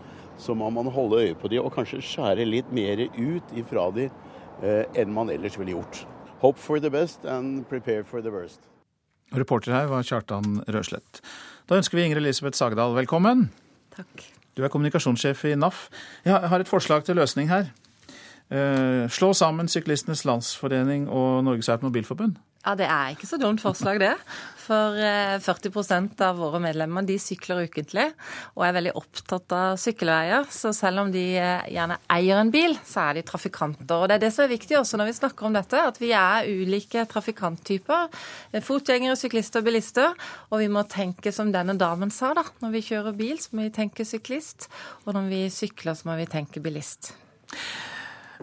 så må man holde øye på dem og kanskje skjære litt mer ut ifra dem enn man ellers ville gjort. Hope for the best and prepare for the worst. Reporter her var Kjartan Røslett. Da ønsker vi Ingrid Elisabeth Sagedal velkommen. Takk. Du er kommunikasjonssjef i NAF. Jeg har et forslag til løsning her. Eh, slå sammen Syklistenes Landsforening og Norges Automobilforbund. Ja, Det er ikke så dumt forslag, det. For 40% av våre medlemmer de sykler ukentlig og er veldig opptatt av sykkelveier. Så selv om de gjerne eier en bil, så er de trafikanter. Og Det er det som er viktig også når vi snakker om dette, at vi er ulike trafikanttyper. Fotgjengere, syklister og bilister. Og vi må tenke som denne damen sa, da. Når vi kjører bil, så må vi tenke syklist. Og når vi sykler, så må vi tenke bilist.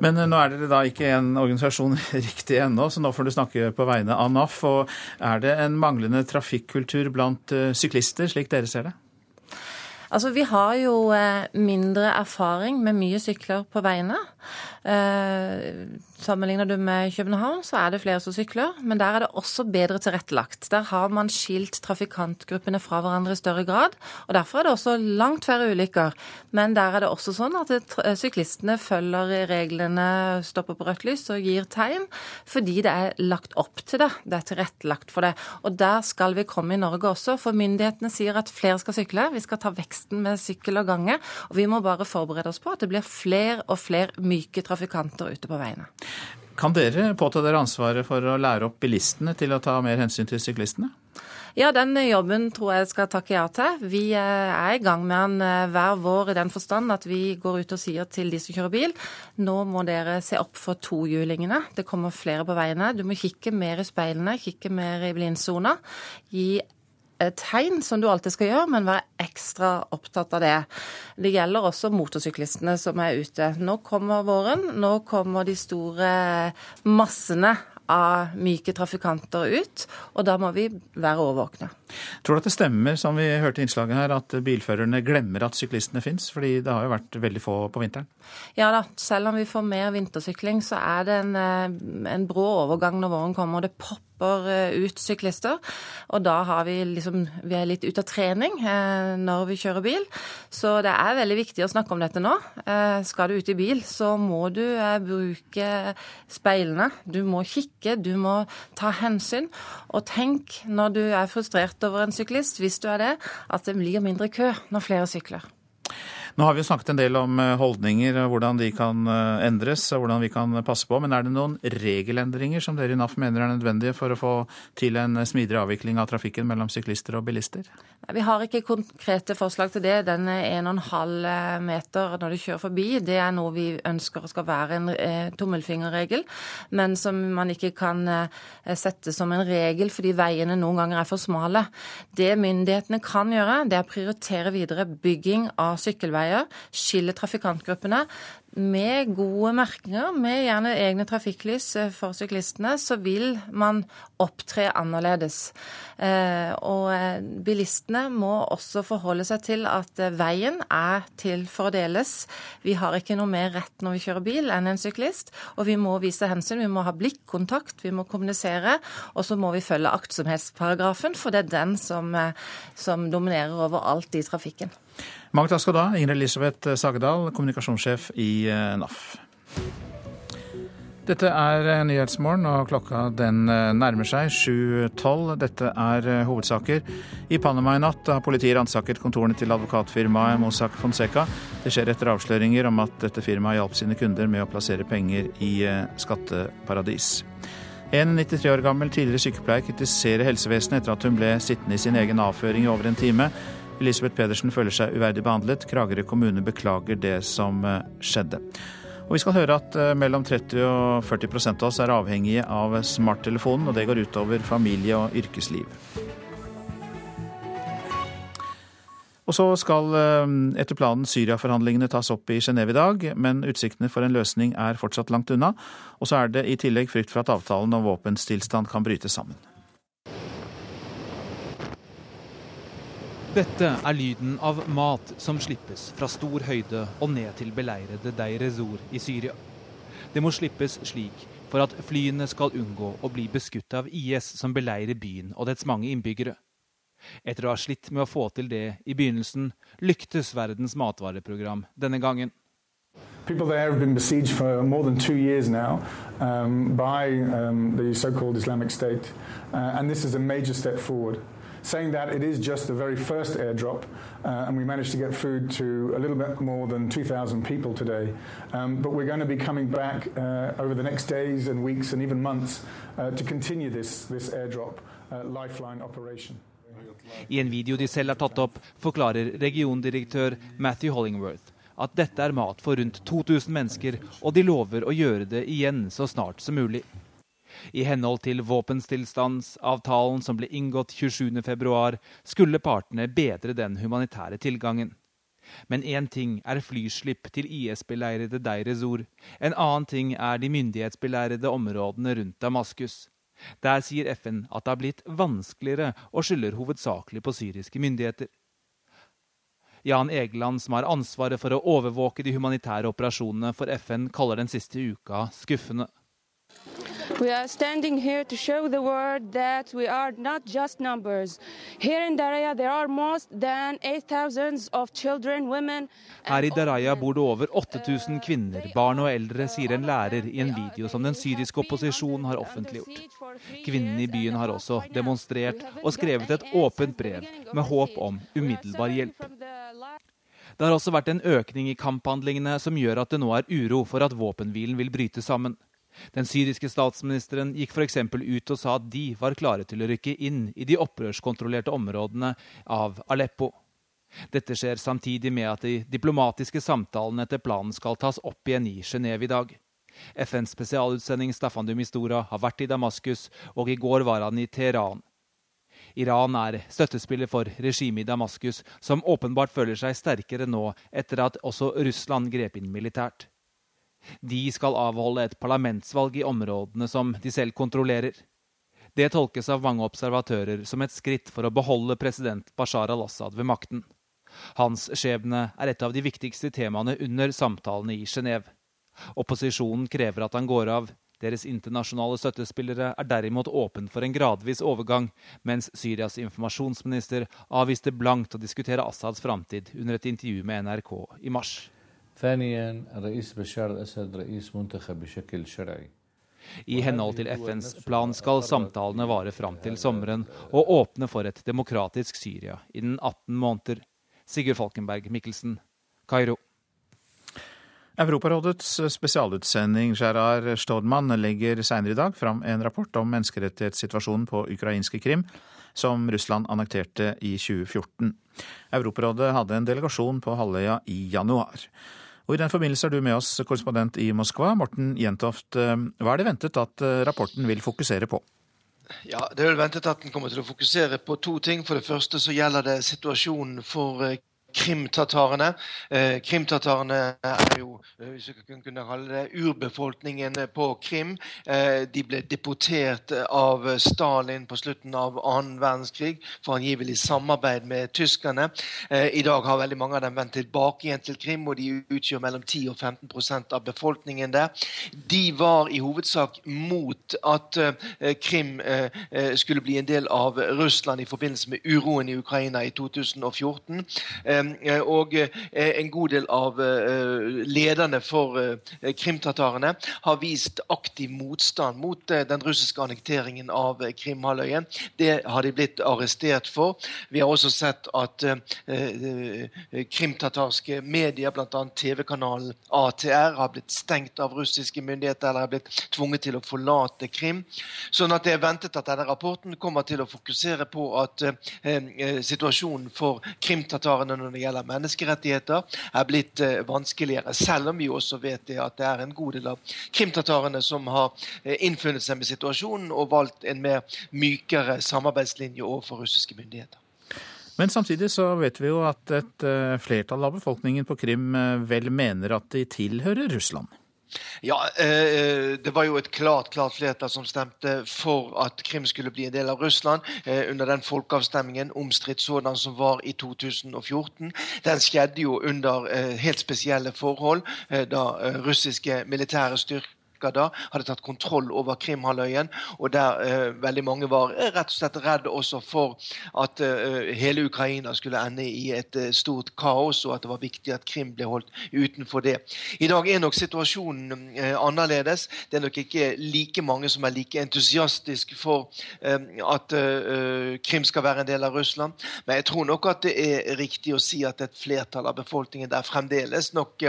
Men nå er dere da ikke en organisasjon riktig ennå, så nå får du snakke på vegne av NAF. Og er det en manglende trafikkultur blant eh, syklister, slik dere ser det? Altså, Vi har jo eh, mindre erfaring med mye sykler på veiene. Eh, sammenligner du med København, så er det flere som sykler, men der er det også bedre tilrettelagt. Der har man skilt trafikantgruppene fra hverandre i større grad, og derfor er det også langt færre ulykker. Men der er det også sånn at eh, syklistene følger reglene, stopper på rødt lys og gir tegn, fordi det er lagt opp til det. Det er tilrettelagt for det. Og der skal vi komme i Norge også, for myndighetene sier at flere skal sykle. Vi skal ta veksten med sykkel og gange, og vi må bare forberede oss på at det blir flere og flere myke trafikanter ute på veiene. Kan dere påta dere ansvaret for å lære opp bilistene til å ta mer hensyn til syklistene? Ja, den jobben tror jeg skal takke ja til. Vi eh, er i gang med den eh, hver vår i den forstand at vi går ut og sier til de som kjører bil, nå må dere se opp for tohjulingene. Det kommer flere på veiene. Du må kikke mer i speilene, kikke mer i blindsona. Gi tegn, som du alltid skal gjøre, men være ekstra opptatt av det. Det gjelder også motorsyklistene som er ute. Nå kommer våren, nå kommer de store massene av myke trafikanter ut, og da må vi være årvåkne. Tror du at det stemmer, som vi hørte i innslaget her, at bilførerne glemmer at syklistene fins? Fordi det har jo vært veldig få på vinteren? Ja da, selv om vi får mer vintersykling, så er det en, en brå overgang når våren kommer. og det popper ut syklister. Og da har vi liksom Vi er litt ute av trening eh, når vi kjører bil. Så det er veldig viktig å snakke om dette nå. Eh, skal du ut i bil, så må du eh, bruke speilene. Du må kikke, du må ta hensyn. Og tenk når du er frustrert over en syklist, hvis du er det, at det blir mindre kø når flere sykler. Nå har vi jo snakket en del om eh, holdninger hvordan de kan eh, endres og hvordan vi kan passe på. Men er det noen regelendringer som dere i NAF mener er nødvendige for å få til en smidigere avvikling av trafikken mellom syklister og bilister? Vi har ikke konkrete forslag til det. Den 1,5 meter når du kjører forbi, det er noe vi ønsker skal være en eh, tommelfingerregel, men som man ikke kan sette som en regel fordi veiene noen ganger er for smale. Det myndighetene kan gjøre, det er å prioritere videre bygging av sykkelveier veier, skille trafikantgruppene. Med gode merkinger, med gjerne egne trafikklys eh, for syklistene, så vil man opptre annerledes. Eh, og eh, bilistene må også forholde seg til at veien er til for å deles. Vi har ikke noe mer rett når vi kjører bil enn en syklist, og vi må vise hensyn. Vi må ha blikkontakt, vi må kommunisere, og så må vi følge aktsomhetsparagrafen, for det er den som, som dominerer over alt i trafikken. Mange takk skal du ha, Ingrid Elisabeth Sagedal, kommunikasjonssjef i NAF. Dette er eh, Nyhetsmorgen, og klokka den eh, nærmer seg 7.12. Dette er hovedsaker. I Panama i natt har politiet ransaket kontorene til advokatfirmaet Mossack Fonseca. Det skjer etter avsløringer om at dette firmaet hjalp sine kunder med å plassere penger i skatteparadis. En 93 år gammel tidligere sykepleier kritiserer helsevesenet etter at hun ble sittende i sin egen avføring i over en time. Elisabeth Pedersen føler seg uverdig behandlet. Kragerø kommune beklager det som eh, skjedde. Og vi skal høre at eh, mellom 30 og 40% av oss er avhengige av smarttelefonen, og det går utover familie og yrkesliv. Og så skal eh, etter planen Syria-forhandlingene tas opp i Genéve i dag, men utsiktene for en løsning er fortsatt langt unna. Og så er det i tillegg frykt for at avtalen om våpenstillstand kan bryte sammen. Dette er lyden av mat som slippes fra stor høyde og ned til beleirede Deir ez i Syria. Det må slippes slik for at flyene skal unngå å bli beskutt av IS, som beleirer byen og dets mange innbyggere. Etter å ha slitt med å få til det i begynnelsen, lyktes Verdens matvareprogram denne gangen. People there have been besieged for more than two years now um, by um, the so-called Islamic State, uh, and this is a major step forward. Saying that it is just the very first airdrop, uh, and we managed to get food to a little bit more than 2,000 people today. Um, but we're going to be coming back uh, over the next days and weeks and even months uh, to continue this, this airdrop uh, lifeline operation. I en video de selv har tatt opp, forklarer regiondirektør Matthew Hollingworth at dette er mat for rundt 2000 mennesker, og de lover å gjøre det igjen så snart som mulig. I henhold til våpenstillstandsavtalen som ble inngått 27.2, skulle partene bedre den humanitære tilgangen. Men én ting er flyslipp til IS-beleirede Deir ez-Zor. En annen ting er de myndighetsbeleirede områdene rundt Damaskus. Der sier FN at det har blitt vanskeligere og skylder hovedsakelig på syriske myndigheter. Jan Egeland, som har ansvaret for å overvåke de humanitære operasjonene for FN, kaller den siste uka skuffende. We are standing here to show the world that we are not just numbers. Here in Daraya there are more than 8,000 of children, women Her i Daraya bor det over 8000 kvinner, barn og eldre, sier en lærer i en video som den syriske opposisjonen har offentliggjort. Kvinnene i byen har også demonstrert og skrevet et åpent brev med håp om umiddelbar hjelp. Det har også vært en økning i kamphandlingene som gjør at det nå er uro for at våpenhvilen vil bryte sammen. Den syriske statsministeren gikk f.eks. ut og sa at de var klare til å rykke inn i de opprørskontrollerte områdene av Aleppo. Dette skjer samtidig med at de diplomatiske samtalene etter planen skal tas opp igjen i Genéve i dag. FNs spesialutsending Staffan de Mistura har vært i Damaskus, og i går var han i Teheran. Iran er støttespiller for regimet i Damaskus, som åpenbart føler seg sterkere nå etter at også Russland grep inn militært. De skal avholde et parlamentsvalg i områdene som de selv kontrollerer. Det tolkes av mange observatører som et skritt for å beholde president Bashar al-Assad ved makten. Hans skjebne er et av de viktigste temaene under samtalene i Genéve. Opposisjonen krever at han går av. Deres internasjonale støttespillere er derimot åpen for en gradvis overgang, mens Syrias informasjonsminister avviste blankt å diskutere Assads framtid under et intervju med NRK i mars. I henhold til FNs plan skal samtalene vare fram til sommeren og åpne for et demokratisk Syria innen 18 måneder. Sigurd Falkenberg Mikkelsen, Kairo. Europarådets spesialutsending Gerard Stodman legger senere i dag fram en rapport om menneskerettighetssituasjonen på ukrainske Krim, som Russland annekterte i 2014. Europarådet hadde en delegasjon på halvøya i januar. Og I den forbindelse er du med oss, korrespondent i Moskva, Morten Jentoft. Hva er det ventet at rapporten vil fokusere på? Ja, Det er vel ventet at den kommer til å fokusere på to ting. For det første så gjelder det situasjonen for krimtatarene. Eh, krimtatarene er jo, hvis vi kan kunne kalle det, urbefolkningen på Krim. Eh, de ble deportert av Stalin på slutten av annen verdenskrig for angivelig samarbeid med tyskerne. Eh, I dag har veldig mange av dem vendt tilbake igjen til Krim, og de utgjør mellom 10 og 15% av befolkningen der. De var i hovedsak mot at Krim skulle bli en del av Russland i forbindelse med uroen i Ukraina i 2014. Eh, og eh, en god del av eh, lederne for krimtatarene har vist aktiv motstand mot den russiske annekteringen av Krimhalvøya. Det har de blitt arrestert for. Vi har også sett at krimtatarske medier, bl.a. TV-kanalen ATR, har blitt stengt av russiske myndigheter eller har blitt tvunget til å forlate Krim. Sånn at det er ventet at denne rapporten kommer til å fokusere på at situasjonen for krimtatarene når det gjelder menneskerettigheter, er blitt eh, vanskeligere. Selv om vi også vet at det er en god del av krimtatarene som har eh, innfunnet seg med situasjonen og valgt en mer mykere samarbeidslinje overfor russiske myndigheter. Men samtidig så vet vi jo at et eh, flertall av befolkningen på Krim vel mener at de tilhører Russland. Ja, eh, det var jo et klart klart flertall som stemte for at Krim skulle bli en del av Russland eh, under den folkeavstemningen, omstridt sådan, som var i 2014. Den skjedde jo under eh, helt spesielle forhold, da russiske militære styrker styrker da hadde tatt kontroll over Krimhalvøya, og der eh, veldig mange var rett og slett redd også for at eh, hele Ukraina skulle ende i et eh, stort kaos, og at det var viktig at Krim ble holdt utenfor det. I dag er nok situasjonen annerledes. Det er nok ikke like mange som er like entusiastiske for at Krim skal være en del av Russland, men jeg tror nok at det er riktig å si at et flertall av befolkningen der fremdeles nok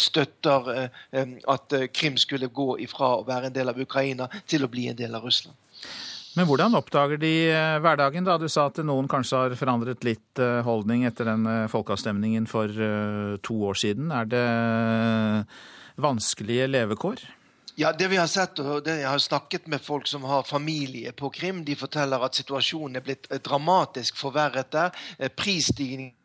støtter at Krim skulle gå ifra å være en del av Ukraina til å bli en del av Russland. Men hvordan oppdager de eh, hverdagen, da? Du sa at noen kanskje har forandret litt eh, holdning etter den eh, folkeavstemningen for to år siden. Er det vanskelige levekår? Ja, det vi har sett, og det jeg har snakket med folk som har familie på Krim, de forteller at situasjonen er blitt dramatisk forverret der.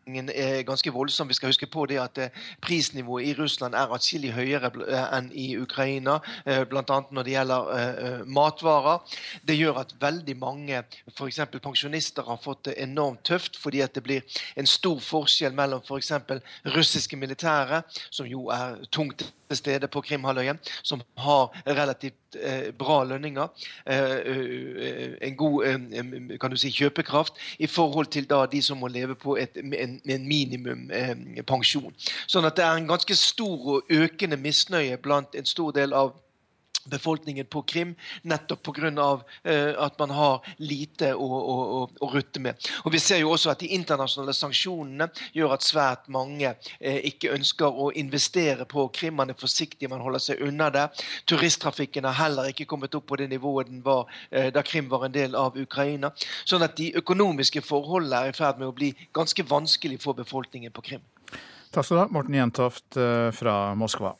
Prisstigning er ganske voldsom. Vi skal huske på det at eh, prisnivået i Russland er atskillig høyere eh, enn i Ukraina, eh, bl.a. når det gjelder matvarer. Det gjør at veldig mange f.eks. pensjonister har fått det enormt tøft, fordi at det blir en stor forskjell mellom f.eks. russiske militære, som jo er tungt til stede på Krimhalvøya, som har relativt bra lønninger, eh, en god eh, kan du si, kjøpekraft, i forhold til da de som må leve på et, en, en minimumpensjon. sånn at det er en ganske stor og økende misnøye blant en stor del av befolkningen på Krim, nettopp pga. Uh, at man har lite å, å, å, rutte med. Og Vi ser jo også at de internasjonale sanksjonene gjør at svært mange uh, ikke ønsker å investere på Krim. Man er forsiktig, man holder seg unna det. Turisttrafikken har heller ikke kommet opp på det nivået den var uh, da Krim var en del av Ukraina. Sånn at de økonomiske forholdene er i ferd med å bli ganske vanskelig for befolkningen på Krim. Takk skal du ha, Morten Jentoft fra Moskva.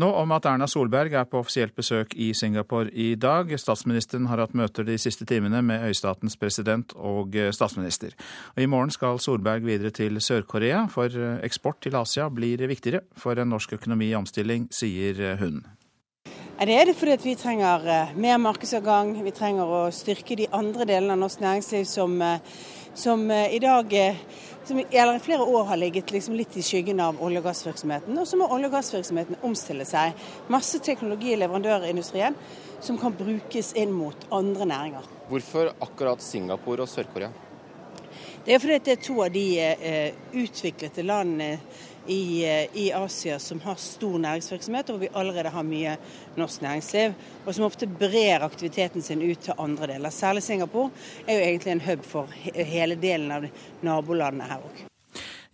Nå om at Erna Solberg er på offisielt besøk i Singapore i dag. Statsministeren har hatt møter de siste timene med øystatens president og statsminister. Og I morgen skal Solberg videre til Sør-Korea, for eksport til Asia blir viktigere for en norsk økonomi i omstilling, sier hun. Det er det fordi vi trenger eh, mer markedsadgang. Vi trenger å styrke de andre delene av norsk næringsliv som, eh, som eh, i dag som i flere år har ligget liksom litt i skyggen av olje- og gassvirksomheten. Og så må olje- og gassvirksomheten omstille seg. Masse teknologi i leverandørindustrien som kan brukes inn mot andre næringer. Hvorfor akkurat Singapore og Sør-Korea? Det er fordi det er to av de eh, utviklede landene i, eh, i, Asia som har stor næringsvirksomhet, og hvor vi allerede har mye norsk næringsliv. Og som ofte brer aktiviteten sin ut til andre deler. Særlig Singapore er jo egentlig en hub for hele delen av nabolandene her òg.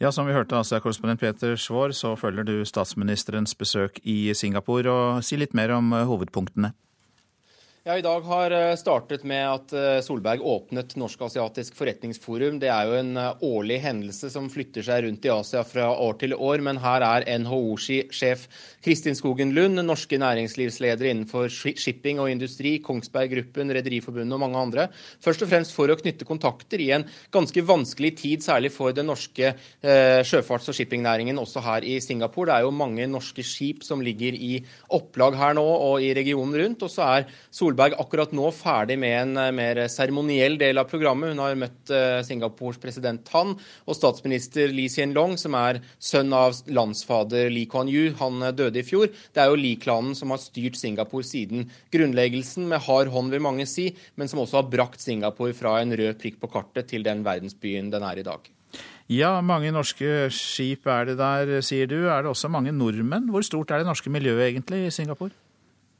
Ja, Som vi hørte Asia-korrespondent Peter Svaar, så følger du statsministerens besøk i Singapore. og Si litt mer om eh, hovedpunktene. Ja, I dag har eh, startet med at eh, Solberg åpnet Norsk-asiatisk forretningsforum. Det er jo en eh, årlig hendelse som flytter seg rundt i Asia fra år til år. Men her er NHO-sjef Kristin Skogen Lund, norske næringslivsledere innenfor shipping og industri, Kongsberg Gruppen, Rederiforbundet og mange andre. Først og fremst for å knytte kontakter i en ganske vanskelig tid, særlig for den norske sjøfarts- og shippingnæringen også her i Singapore. Det er jo mange norske skip som ligger i opplag her nå og i regionen rundt. og så er Solberg Solberg akkurat nå ferdig med en eh, mer seremoniell del av programmet. Hun har møtt eh, Singapores president Han og statsminister Lee Hsien Long, som er sønn av landsfader Lee Kuan Yew. Han eh, døde i fjor. Det er jo Lee-klanen som har styrt Singapore siden grunnleggelsen, med hard hånd, vil mange si, men som også har brakt Singapore fra en rød prikk på kartet til den verdensbyen den er i dag. Ja, mange norske skip er det der, sier du. Er det også mange nordmenn? Hvor stort er det norske miljøet egentlig i Singapore?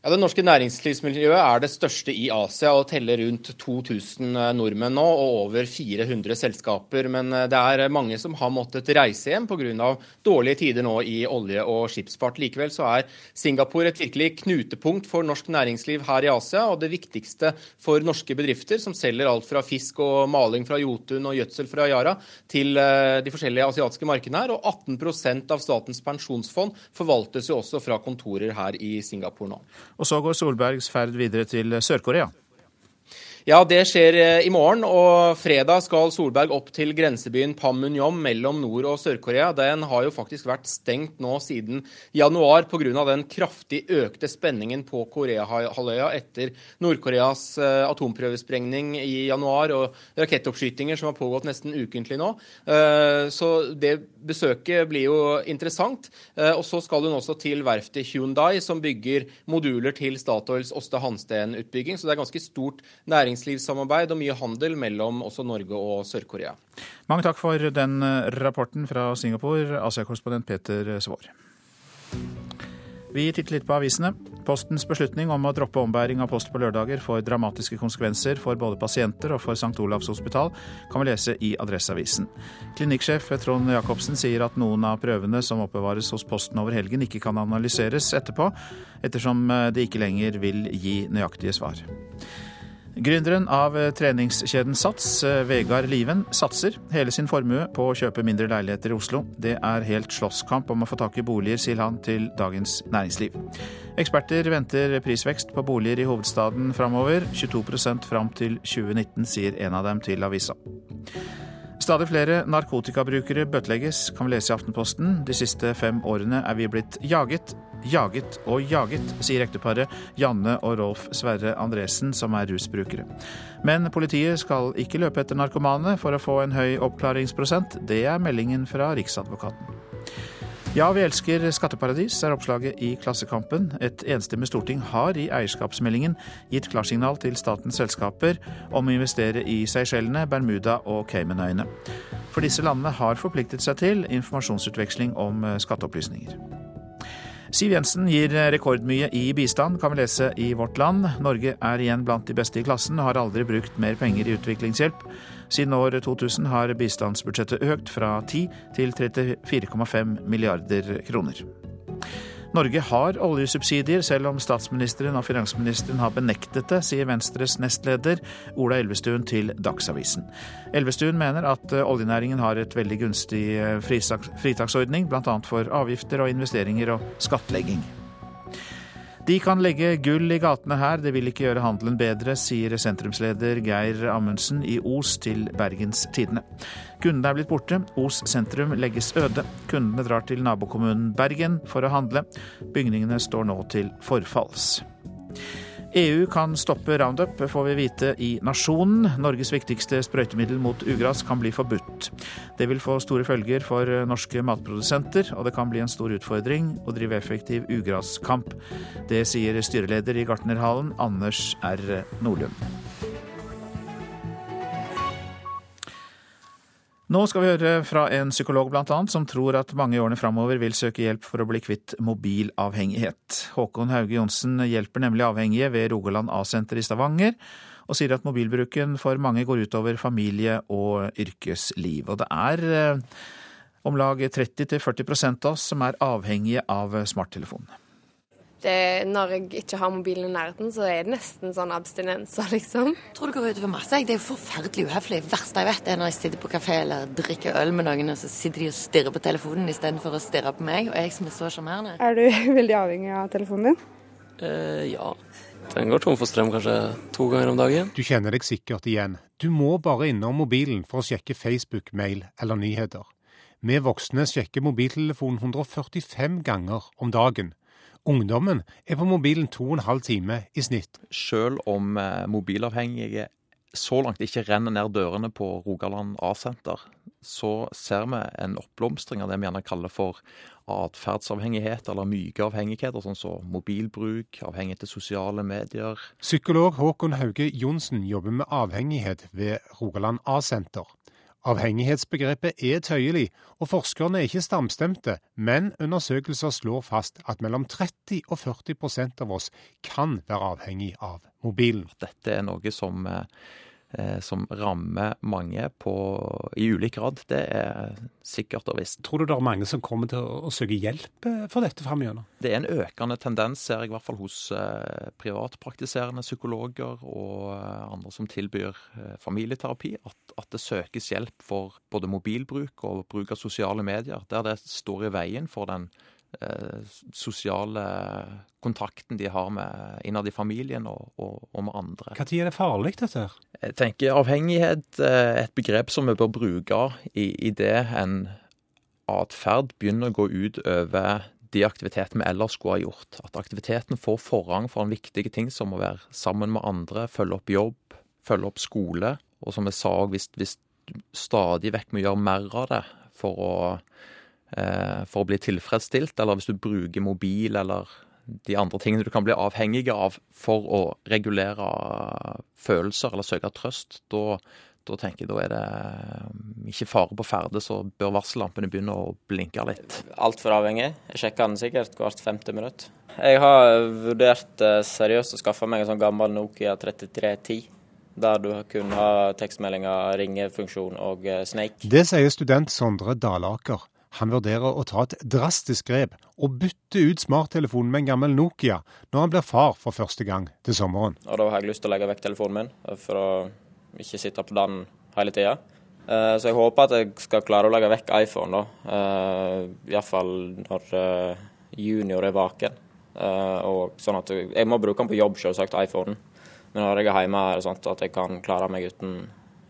Ja, Det norske næringslivsmiljøet er det største i Asia og teller rundt 2000 eh, nordmenn nå og over 400 selskaper. Men eh, det er mange som har måttet reise hjem pga. dårlige tider nå i olje- og skipsfart. Likevel så er Singapore et virkelig knutepunkt for norsk næringsliv her i Asia, og det viktigste for norske bedrifter som selger alt fra fisk og maling fra Jotun og gjødsel fra Yara til eh, de forskjellige asiatiske markedene her. Og 18% av Statens pensjonsfond forvaltes jo også fra kontorer her i Singapore nå. Og så går Solbergs ferd videre til Sør-Korea. Ja, det skjer eh, i morgen. Og fredag skal Solberg opp til grensebyen Panmunjom mellom Nord- og Sør-Korea. Den har jo faktisk vært stengt nå siden januar pga. den kraftig økte spenningen på Koreahalvøya etter Nord-Koreas eh, atomprøvesprengning i januar og rakettoppskytinger som har pågått nesten ukentlig nå. Eh, så det besøket blir jo interessant. Og så skal hun også til verftet Hyundai, som bygger moduler til Statoils Åste Hansten-utbygging. Så det er ganske stort næringslivssamarbeid og mye handel mellom også Norge og Sør-Korea. Mange takk for den rapporten fra Singapore, Asia-korrespondent Peter Svaar. Vi titter litt på avisene. Postens beslutning om å droppe ombæring av post på lørdager får dramatiske konsekvenser for både pasienter og for St. Olavs hospital, kan vi lese i Adresseavisen. Klinikksjef Trond Jacobsen sier at noen av prøvene som oppbevares hos Posten over helgen, ikke kan analyseres etterpå, ettersom det ikke lenger vil gi nøyaktige svar. Gründeren av treningskjeden Sats, Vegard Liven, satser hele sin formue på å kjøpe mindre leiligheter i Oslo. Det er helt slåsskamp om å få tak i boliger, sier han til Dagens Næringsliv. Eksperter venter prisvekst på boliger i hovedstaden framover. 22% fram til 2019, sier en av dem til avisa. Stadig flere narkotikabrukere bøtelegges, kan vi lese i Aftenposten. De siste fem årene er vi blitt jaget, jaget og jaget, sier ekteparet Janne og Rolf Sverre Andresen, som er rusbrukere. Men politiet skal ikke løpe etter narkomane for å få en høy oppklaringsprosent. Det er meldingen fra Riksadvokaten. Ja, vi elsker skatteparadis, er oppslaget i Klassekampen. Et enstemmig storting har i eierskapsmeldingen gitt klarsignal til statens selskaper om å investere i Seychellene, Bermuda og Caymanøyene. For disse landene har forpliktet seg til informasjonsutveksling om skatteopplysninger. Siv Jensen gir rekordmye i bistand, kan vi lese i Vårt Land. Norge er igjen blant de beste i klassen og har aldri brukt mer penger i utviklingshjelp. Siden år 2000 har bistandsbudsjettet økt fra 10 til 34,5 milliarder kroner. Norge har oljesubsidier, selv om statsministeren og finansministeren har benektet det, sier Venstres nestleder Ola Elvestuen til Dagsavisen. Elvestuen mener at oljenæringen har et veldig gunstig fritaksordning, bl.a. for avgifter og investeringer og skattlegging. De kan legge gull i gatene her, det vil ikke gjøre handelen bedre, sier sentrumsleder Geir Amundsen i Os til Bergens Tidende. Kundene er blitt borte, Os sentrum legges øde. Kundene drar til nabokommunen Bergen for å handle. Bygningene står nå til forfalls. EU kan stoppe Roundup, får vi vite i Nasjonen. Norges viktigste sprøytemiddel mot ugras kan bli forbudt. Det vil få store følger for norske matprodusenter, og det kan bli en stor utfordring å drive effektiv ugraskamp. Det sier styreleder i Gartnerhallen, Anders R. Nordlund. Nå skal vi høre fra en psykolog annet, som tror at mange i årene framover vil søke hjelp for å bli kvitt mobilavhengighet. Håkon Hauge Johnsen hjelper nemlig avhengige ved Rogaland A-senter i Stavanger, og sier at mobilbruken for mange går utover familie og yrkesliv. Og det er eh, om lag 30-40% av oss som er avhengige av smarttelefon. Det, når jeg ikke har mobilen i nærheten, så er det nesten sånn abstinenser, liksom. Jeg tror det går utover masse. Det er jo forferdelig uhøflig. Det verste jeg vet, er når jeg sitter på kafé eller drikker øl med noen, og så sitter de og stirrer på telefonen istedenfor å stirre på meg, og jeg som er så sjarmerende. Er du veldig avhengig av telefonen din? Uh, ja. Den går tom for strøm kanskje to ganger om dagen. Du kjenner deg sikkert igjen. Du må bare innom mobilen for å sjekke Facebook, mail eller nyheter. Vi voksne sjekker mobiltelefonen 145 ganger om dagen. Ungdommen er på mobilen to og en halv time i snitt. Selv om mobilavhengige så langt ikke renner ned dørene på Rogaland A-senter, så ser vi en oppblomstring av det vi gjerne kaller for atferdsavhengighet, eller myke avhengigheter, sånn som mobilbruk, avhengighet til sosiale medier. Psykolog Håkon Hauge Johnsen jobber med avhengighet ved Rogaland A-senter. Avhengighetsbegrepet er tøyelig, og forskerne er ikke stamstemte, men undersøkelser slår fast at mellom 30 og 40% av oss kan være avhengig av mobilen. Dette er noe som, eh, som rammer mange på, i ulik grad. Det er sikkert og visst. Tror du det er mange som kommer til å søke hjelp for dette framover? Det er en økende tendens, ser jeg i hvert fall hos eh, privatpraktiserende psykologer og eh, andre som tilbyr eh, familieterapi, at, at, det søkes hjelp for både mobilbruk og bruk av sosiale medier, der det står i veien for den eh, sosiale kontakten de har med innad i familien og, og, og med andre. Når er det farlig, dette her? Jeg tenker avhengighet er et begrep som vi bør bruke i, i det en atferd begynner å gå ut over de aktivitetene vi ellers skulle ha gjort. At aktiviteten får forrang for en viktige ting som å være sammen med andre, følge opp jobb, følge opp skole. Og som jeg sa, hvis, hvis du stadig vekk må gjøre mer av det for å, eh, for å bli tilfredsstilt, eller hvis du bruker mobil eller de andre tingene du kan bli avhengig av for å regulere følelser eller søke trøst, da, da tenker jeg da er det ikke fare på ferde, så bør varsellampene begynne å blinke litt. Altfor avhengig. Jeg sjekker den sikkert hvert 50 minutt. Jeg har vurdert eh, seriøst å skaffe meg en sånn gammel Nokia 3310. Der du kun har tekstmeldinger, ringefunksjon og eh, Snake. Det sier student Sondre Dalaker. Han vurderer å ta et drastisk grep og bytte ut smarttelefonen med en gammel Nokia når han blir far for første gang til sommeren. Og da har jeg lyst til å legge vekk telefonen min, for å ikke sitte på den hele tida. Så jeg håper at jeg skal klare å legge vekk iPhone, da. Iallfall når eh, junior er vaken. Og sånn at jeg må bruke den på jobb, selvsagt, iPhonen. Men når jeg er hjemme, er det sånn at jeg kan klare meg uten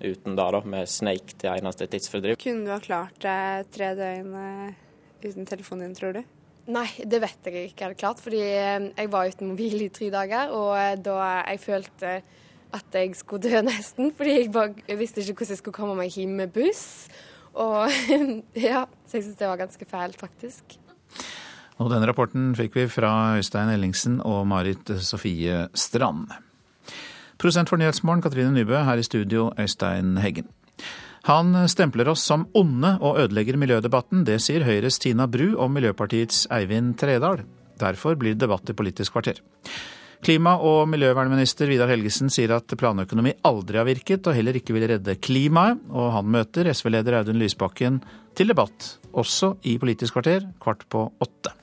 uten da, da, med Snake til eneste tidsfordriv. Kunne du ha klart deg tre døgn eh, uten telefonen din, tror du? Nei, det vet jeg ikke jeg hadde klart. Fordi eh, jeg var uten mobil i tre dager, og eh, da jeg følte at jeg skulle dø nesten. Fordi jeg, bare, jeg visste ikke hvordan jeg skulle komme meg hjem med buss. Og ja, så jeg syns det var ganske fælt, faktisk. Og denne rapporten fikk vi fra Øystein Ellingsen og Marit Sofie Strand. Prosent for Nyhetsmorgen, Katrine Nybø, her i studio, Øystein Heggen. Han stempler oss som onde og ødelegger miljødebatten. Det sier Høyres Tina Bru om Miljøpartiets Eivind Tredal. Derfor blir det debatt i Politisk kvarter. Klima- og miljøvernminister Vidar Helgesen sier at planøkonomi aldri har virket, og heller ikke vil redde klimaet. Og han møter SV-leder Audun Lysbakken til debatt, også i Politisk kvarter, kvart på åtte.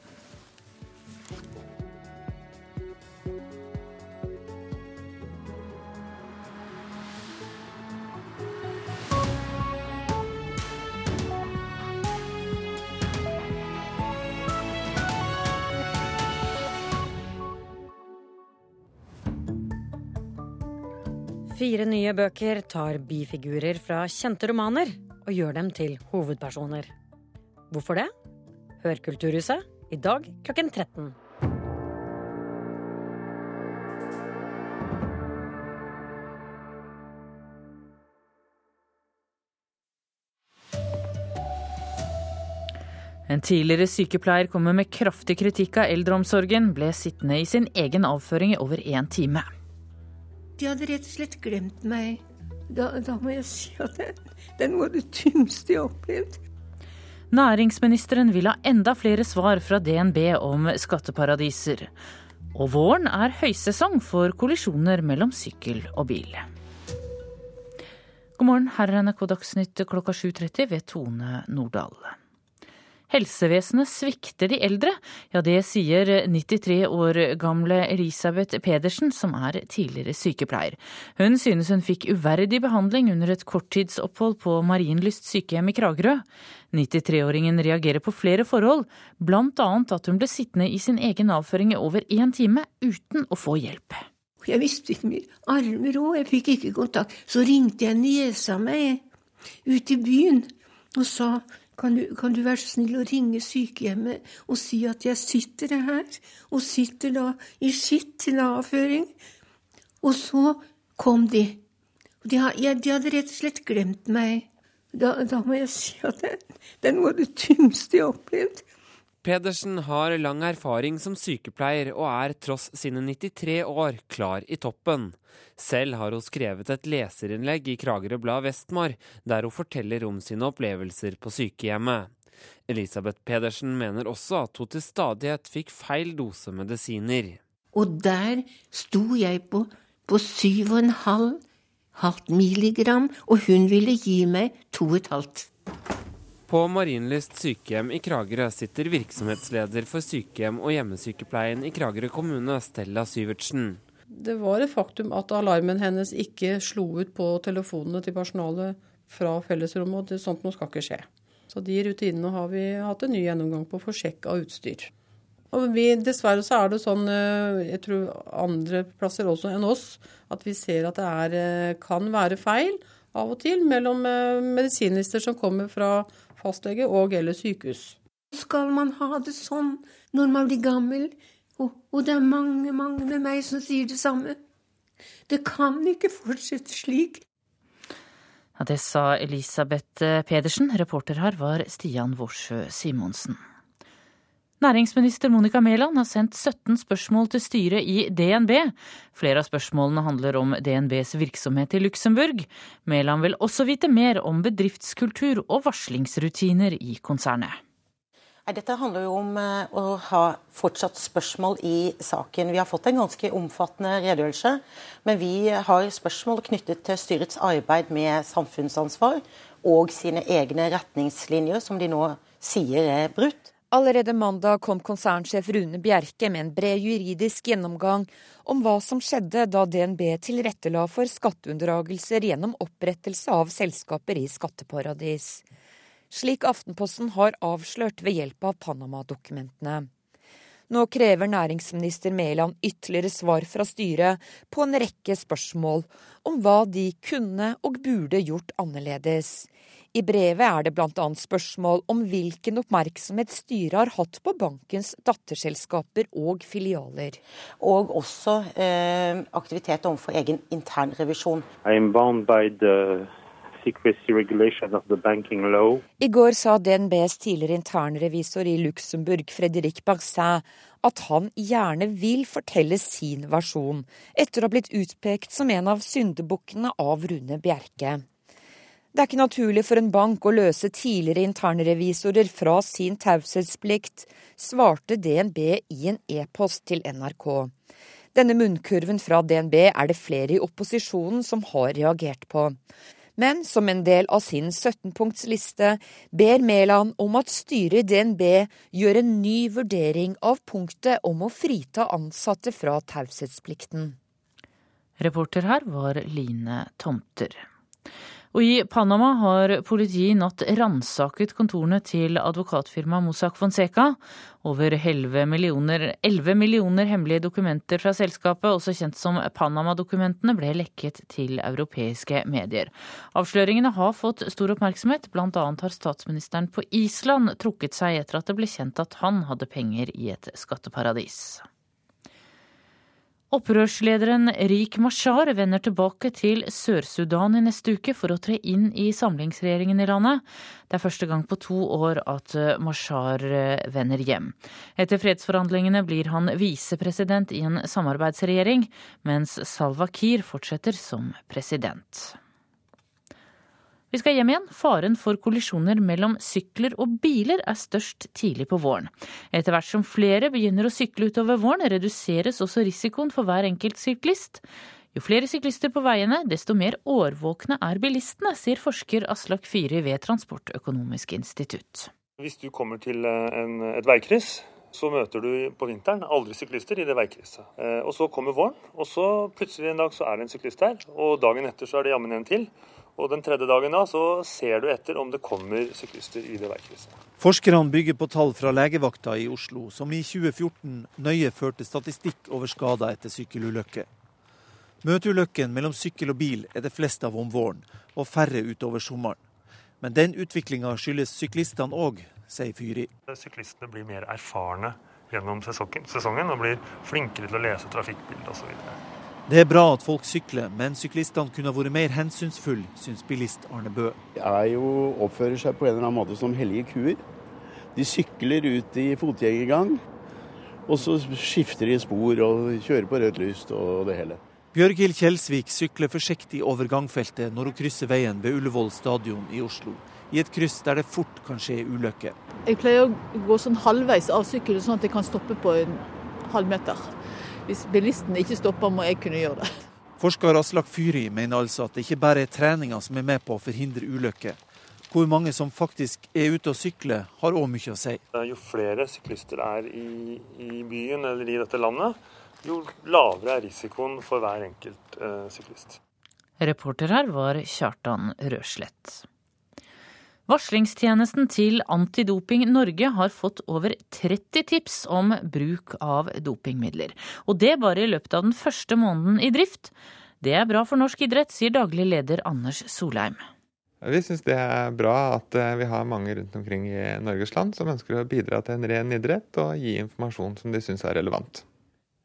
Fire nye bøker tar bifigurer fra kjente romaner og gjør dem til hovedpersoner. Hvorfor det? Hør Kulturhuset i dag klokken 13. En tidligere sykepleier kommer med kraftig kritikk av eldreomsorgen, ble sittende i sin egen avføring i over én time. De hadde rett og slett glemt meg. Da, da må jeg si at den, den var det tyngste jeg har opplevd. Næringsministeren vil ha enda flere svar fra DNB om skatteparadiser. Og våren er høysesong for kollisjoner mellom sykkel og bil. God morgen, her er NRK Dagsnytt klokka 7.30 ved Tone Nordahl. Helsevesenet svikter de eldre. Ja, det sier 93 år gamle Elisabeth Pedersen, som er tidligere sykepleier. Hun synes hun fikk uverdig behandling under et korttidsopphold på Marienlyst sykehjem i Kragerø. 93-åringen reagerer på flere forhold, bl.a. at hun ble sittende i sin egen avføring i over én time uten å få hjelp. Jeg visste ikke mye armer òg, jeg fikk ikke kontakt. Så ringte jeg niesa meg ut i byen og sa kan du, kan du, være så snill å ringe sykehjemmet og si at jeg sitter her, og sitter da i skitt til avføring? Og så kom de. De, de hadde rett og slett glemt meg. Da, da må jeg si at den, den var det tyngste jeg har opplevd. Pedersen har lang erfaring som sykepleier og er tross sine 93 år klar i toppen. Selv har hun skrevet et leserinnlegg i Kragerø Blad Vestmar, der hun forteller om sine opplevelser på sykehjemmet. Elisabeth Pedersen mener også at hun til stadighet fikk feil dose medisiner. Og der sto jeg på, på syv og en halv halvt milligram, og hun ville gi meg to og et halvt. På Marienlyst sykehjem i Kragerø sitter virksomhetsleder for sykehjem og hjemmesykepleien i Kragerø kommune, Stella Syvertsen. Det var et faktum at alarmen hennes ikke slo ut på telefonene til personalet fra fellesrommet, og sånt noe skal ikke skje. Så de rutinene har vi hatt en ny gjennomgang på for sjekk av utstyr. Og vi, dessverre så er det sånn, eh, jeg tror andre plasser også enn oss, at vi ser at det er, eh, kan være feil av og til mellom medisinister som kommer fra fastlege og eller sykehus. Skal man ha det sånn når man blir gammel? Og, og det er mange, mange med meg som sier det samme. Det kan ikke fortsette slik. Ja, det sa Elisabeth Pedersen. Reporter her var Stian Worsø Simonsen. Næringsminister Monica Mæland har sendt 17 spørsmål til styret i DNB. Flere av spørsmålene handler om DNBs virksomhet i Luxembourg. Mæland vil også vite mer om bedriftskultur og varslingsrutiner i konsernet. Dette handler jo om eh, å ha fortsatt spørsmål i saken. Vi har fått en ganske omfattende redegjørelse, men vi har spørsmål knyttet til styrets arbeid med samfunnsansvar og sine egne retningslinjer, som de nå sier er brutt. Allerede mandag kom konsernsjef Rune Bjerke med en bred juridisk gjennomgang om hva som skjedde da DNB tilrettela for skatteunndragelser gjennom opprettelse av selskaper i skatteparadis. Slik Aftenposten har avslørt ved hjelp av Panama-dokumentene. Nå krever næringsminister Mæland ytterligere svar fra styret på en rekke spørsmål om hva de kunne og burde gjort annerledes. I brevet er det bl.a. spørsmål om hvilken oppmerksomhet styret har hatt på bankens datterselskaper og filialer. Og også eh, aktivitet overfor egen internrevisjon. I går sa DNBs tidligere internrevisor i Luxembourg, Fredrik Barsin, at han gjerne vil fortelle sin versjon, etter å ha blitt utpekt som en av syndebukkene av Rune Bjerke. Det er ikke naturlig for en bank å løse tidligere internrevisorer fra sin taushetsplikt, svarte DNB i en e-post til NRK. Denne munnkurven fra DNB er det flere i opposisjonen som har reagert på. Men som en del av sin 17-punktsliste ber Mæland om at styret i DNB gjør en ny vurdering av punktet om å frita ansatte fra taushetsplikten. Reporter her var Line Tomter. Og i Panama har politiet i natt ransaket kontorene til advokatfirmaet Mossack Fonseca. Over 11 millioner, 11 millioner hemmelige dokumenter fra selskapet, også kjent som Panama-dokumentene, ble lekket til europeiske medier. Avsløringene har fått stor oppmerksomhet, bl.a. har statsministeren på Island trukket seg etter at det ble kjent at han hadde penger i et skatteparadis. Opprørslederen Rik Mashar vender tilbake til Sør-Sudan i neste uke for å tre inn i samlingsregjeringen i landet. Det er første gang på to år at Mashar vender hjem. Etter fredsforhandlingene blir han visepresident i en samarbeidsregjering, mens Salva Kiir fortsetter som president. Vi skal hjem igjen. Faren for kollisjoner mellom sykler og biler er størst tidlig på våren. Etter hvert som flere begynner å sykle utover våren, reduseres også risikoen for hver enkelt syklist. Jo flere syklister på veiene, desto mer årvåkne er bilistene, sier forsker Aslak Fyri ved Transportøkonomisk institutt. Hvis du kommer til eh, en, et veikryss, så møter du på vinteren aldri syklister i det veikrysset. Eh, og så kommer våren, og så plutselig en dag så er det en syklist der, og dagen etter så er det jammen en til. Og den tredje dagen da, så ser du etter om det kommer syklister i det veikrysset. Forskerne bygger på tall fra legevakta i Oslo, som i 2014 nøye førte statistikk over skader etter sykkelulykker. Møteulykken mellom sykkel og bil er det fleste av om våren, og færre utover sommeren. Men den utviklinga skyldes syklistene òg, sier Fyri. Syklistene blir mer erfarne gjennom sesongen og blir flinkere til å lese trafikkbildet osv. Det er bra at folk sykler, men syklistene kunne vært mer hensynsfulle, syns bilist Arne Bø. De er jo, oppfører seg på en eller annen måte som hellige kuer. De sykler ut i fotgjengergang, og så skifter de spor og kjører på rødt lys og det hele. Bjørghild Kjelsvik sykler forsiktig over gangfeltet når hun krysser veien ved Ullevål stadion i Oslo. I et kryss der det fort kan skje ulykker. Jeg pleier å gå sånn halvveis av sykkelen, sånn at jeg kan stoppe på en halv meter. Hvis bilisten ikke stopper, må jeg kunne gjøre det. Forsker Aslak Fyri mener altså at det ikke bare er treninga som er med på å forhindre ulykker. Hvor mange som faktisk er ute og sykler, har òg mye å si. Jo flere syklister er i, i, byen eller i dette landet, jo lavere er risikoen for hver enkelt eh, syklist. Reporter her var Kjartan Røslett. Varslingstjenesten til Antidoping Norge har fått over 30 tips om bruk av dopingmidler. Og det bare i løpet av den første måneden i drift. Det er bra for norsk idrett, sier daglig leder Anders Solheim. Vi syns det er bra at eh, vi har mange rundt omkring i Norges land som ønsker å bidra til en ren idrett og gi informasjon som de syns er relevant.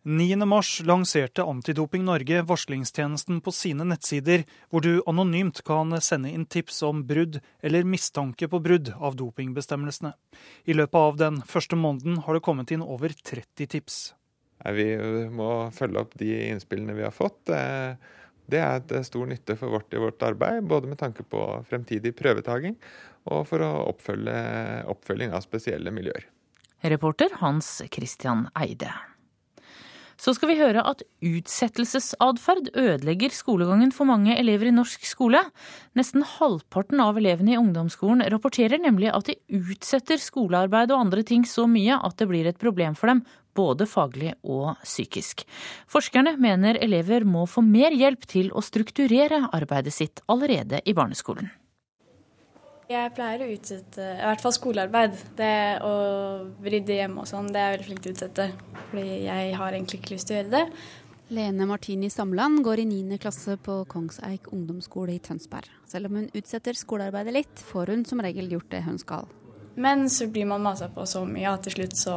9.3 lanserte Antidoping Norge varslingstjenesten på sine nettsider, hvor du anonymt kan sende inn tips om brudd eller mistanke på brudd av dopingbestemmelsene. I løpet av den første måneden har det kommet inn over 30 tips. Vi må følge opp de innspillene vi har fått. Eh, det er til stor nytte for vårt i vårt arbeid, både med tanke på fremtidig prøvetaking og for å oppfølge oppfølging av spesielle miljøer. Reporter Hans Christian Eide. Så skal vi høre at utsettelsesatferd ødelegger skolegangen for mange elever i norsk skole. Nesten halvparten av elevene i ungdomsskolen rapporterer nemlig at de utsetter skolearbeid og andre ting så mye at det blir et problem for dem, både faglig og psykisk. Forskerne mener elever må få mer hjelp til å strukturere arbeidet sitt allerede i barneskolen. Jeg pleier å utsette i hvert fall skolearbeid. Det å rydde hjemme og sånn, det er jeg veldig flink til å utsette. Fordi jeg har egentlig ikke lyst til å gjøre det. Lene Martini Samland går i 9. klasse på Kongseik ungdomsskole i Tønsberg. Selv om hun utsetter skolearbeidet litt, får hun som regel gjort det hun skal. Men så blir man masa på så mye at til slutt så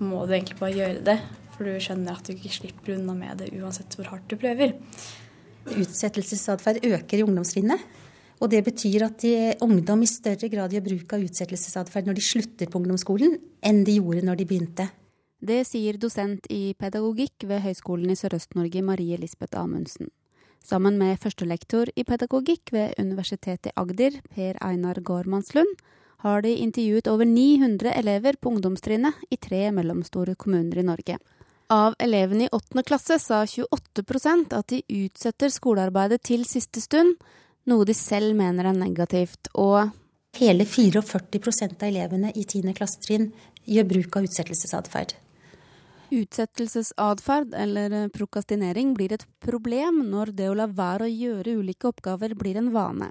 må du egentlig bare gjøre det. For du skjønner at du ikke slipper unna med det uansett hvor hardt du prøver. Utsettelsesatferd øker i ungdomstrinnet. Og det betyr at de, ungdom i større grad gjør bruk av utsettelsesatferd når de slutter på ungdomsskolen, enn de gjorde når de begynte. Det sier dosent i pedagogikk ved Høgskolen i Sørøst-Norge, Marie Lisbeth Amundsen. Sammen med førstelektor i pedagogikk ved Universitetet i Agder, Per Einar Gårdmannslund, har de intervjuet over 900 elever på ungdomstrinnet i tre mellomstore kommuner i Norge. Av elevene i åttende klasse sa 28% at de utsetter skolearbeidet til siste stund, noe de selv mener er negativt. Og hele 44% av elevene i 10. klassetrinn gjør bruk av utsettelsesatferd. Utsettelsesatferd, eller prokastinering, blir et problem når det å la være å gjøre ulike oppgaver blir en vane.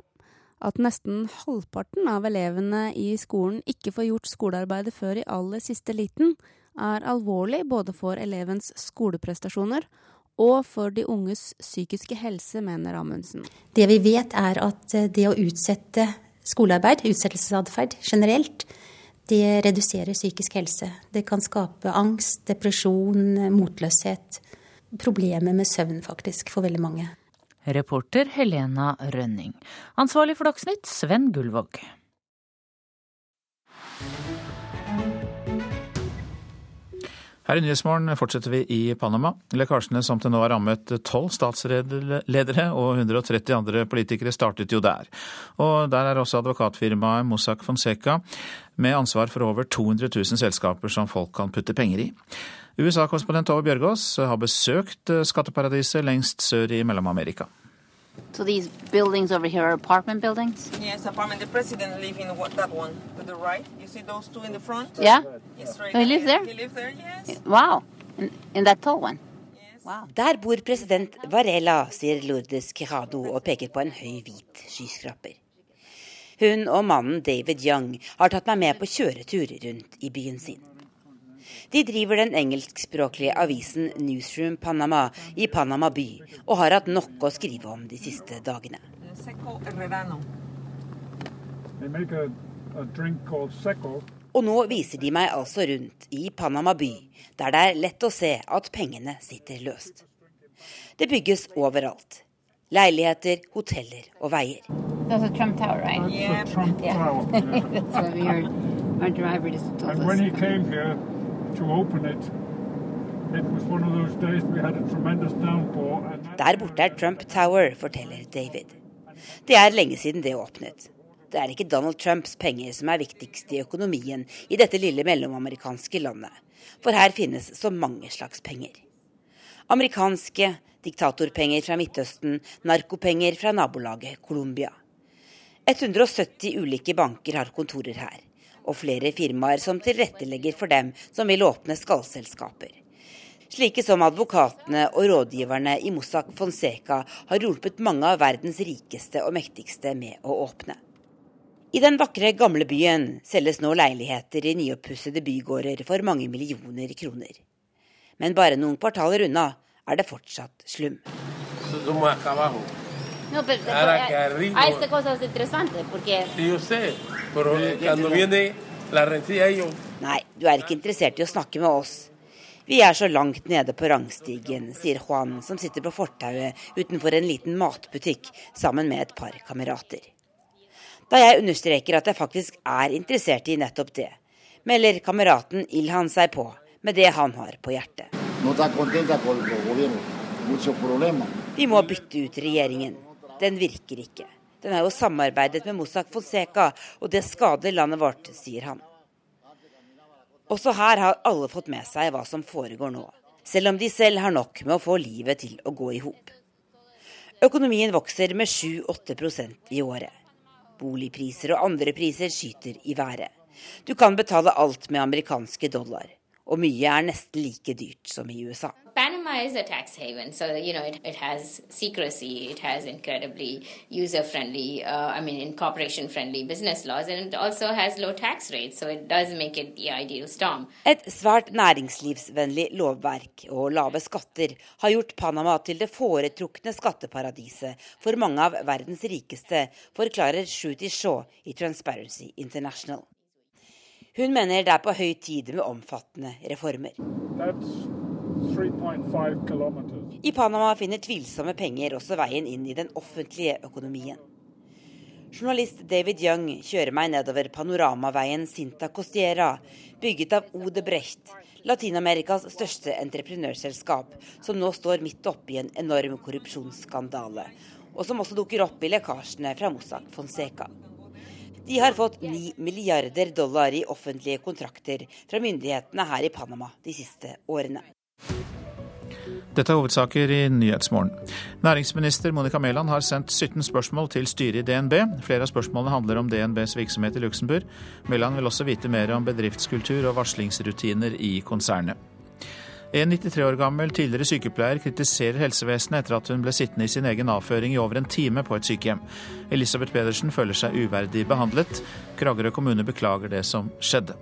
At nesten halvparten av elevene i skolen ikke får gjort skolearbeidet før i aller siste liten, er alvorlig både for elevens skoleprestasjoner og for de unges psykiske helse, mener Amundsen. Det vi vet er at eh, det å utsette skolearbeid, utsettelsesatferd generelt, det reduserer psykisk helse. Det kan skape angst, depresjon, motløshet. Problemer med søvn, faktisk, for veldig mange. Reporter Helena Rønning. Ansvarlig for Dagsnytt, Sven Gullvåg. Her i Nyhetsmorgen fortsetter vi i Panama. Lekkasjene som til nå har rammet tolv statsledere og 130 andre politikere, startet jo der. Og der er også advokatfirmaet Mossack Fonseca med ansvar for over 200 000 selskaper som folk kan putte penger i. USA-korrespondent Tove Bjørgaas har besøkt skatteparadiset lengst sør i Mellom-Amerika. So these buildings over here are apartment buildings? Yes, apartment. The president live in that one to the right. You see those two in the front? Yeah? Yes, right he lives there? He lives there, yes. Wow. In, in that tall one? Der bor president Varela, sier Lourdes Quijado og peker på en høy, hvit skyskraper. Hun og mannen David Young har tatt meg med på kjøretur rundt i byen sin. De driver den engelskspråklige avisen Newsroom Panama i Panama by, og har hatt nok å skrive om de siste dagene. Og nå viser de meg altså rundt i Panama by, der det er lett å se at pengene sitter løst. Det bygges overalt. Leiligheter, hoteller og veier. Trump Tower, right? Yeah. Trump Tower. That's what we heard. Our driver just told And when he came here Der borte er Trump Tower, forteller David. Det er lenge siden det åpnet. Det er ikke Donald Trumps penger som er viktigst i økonomien i dette lille mellomamerikanske landet, for her finnes så mange slags penger. Amerikanske diktatorpenger fra Midtøsten, narkopenger fra nabolaget Colombia. 170 ulike banker har kontorer her, og flere firmaer som tilrettelegger for dem som vil åpne skallselskaper. Slike som advokatene og rådgiverne i Mossack Fonseca har hjulpet mange av verdens rikeste og mektigste med å åpne. I den vakre gamle byen selges nå leiligheter i nyoppussede bygårder for mange millioner kroner. Men bare noen kvartaler unna er det fortsatt slum. No, pero Ahora que arriba. Hay estas cosas interesantes porque. Sí, yo sé, pero cuando viene la rencilla ellos. Nei, du er ikke interessert i å snakke med oss. Vi er så langt nede på rangstigen, sier Juan, som sitter på fortauet utenfor en liten matbutikk sammen med et par kamerater. Da jeg understreker at jeg faktisk er interessert i nettopp det, melder kameraten Ilhan seg på med det han har på hjertet. Vi må bytte ut regjeringen. Den virker ikke. Den har jo samarbeidet med Mossack Fonseca, og det skader landet vårt, sier han. Også her har alle fått med seg hva som foregår nå, selv om de selv har nok med å få livet til å gå i hop. Økonomien vokser med 7-8 i året. Boligpriser og andre priser skyter i været. Du kan betale alt med amerikanske dollar og mye er nesten like dyrt som i USA. Panama is a tax haven, so you know it, it has secrecy, it has incredibly user-friendly, uh, I mean incorporation-friendly business laws, and it also has low tax rates, so it does make it the ideal storm. Et svært næringslivsvennlig lovverk og lave skatter har gjort Panama til det foretrukne skatteparadiset for mange av verdens rikeste, forklarer Shruti Shaw i Transparency International. Hun mener det er på høy tid med omfattende reformer. I Panama finner tvilsomme penger også veien inn i den offentlige økonomien. Journalist David Young kjører meg nedover panoramaveien Sinta Costiera, bygget av Odebrecht, Latin-Amerikas største entreprenørselskap, som nå står midt oppe i en enorm korrupsjonsskandale, og som også dukker opp i lekkasjene fra Mossack Fonseca. De har fått 9 milliarder dollar i offentlige kontrakter fra myndighetene her i Panama de siste årene. Dette er hovedsaker i Nyhetsmorgen. Næringsminister Monica Mæland har sendt 17 spørsmål til styret i DNB. Flere av spørsmålene handler om DNBs virksomhet i Luxembourg. Mæland vil også vite mer om bedriftskultur og varslingsrutiner i konsernet. En 93 år gammel tidligere sykepleier kritiserer helsevesenet etter at hun ble sittende i sin egen avføring i over en time på et sykehjem. Elisabeth Pedersen føler seg uverdig behandlet. Kragerø kommune beklager det som skjedde.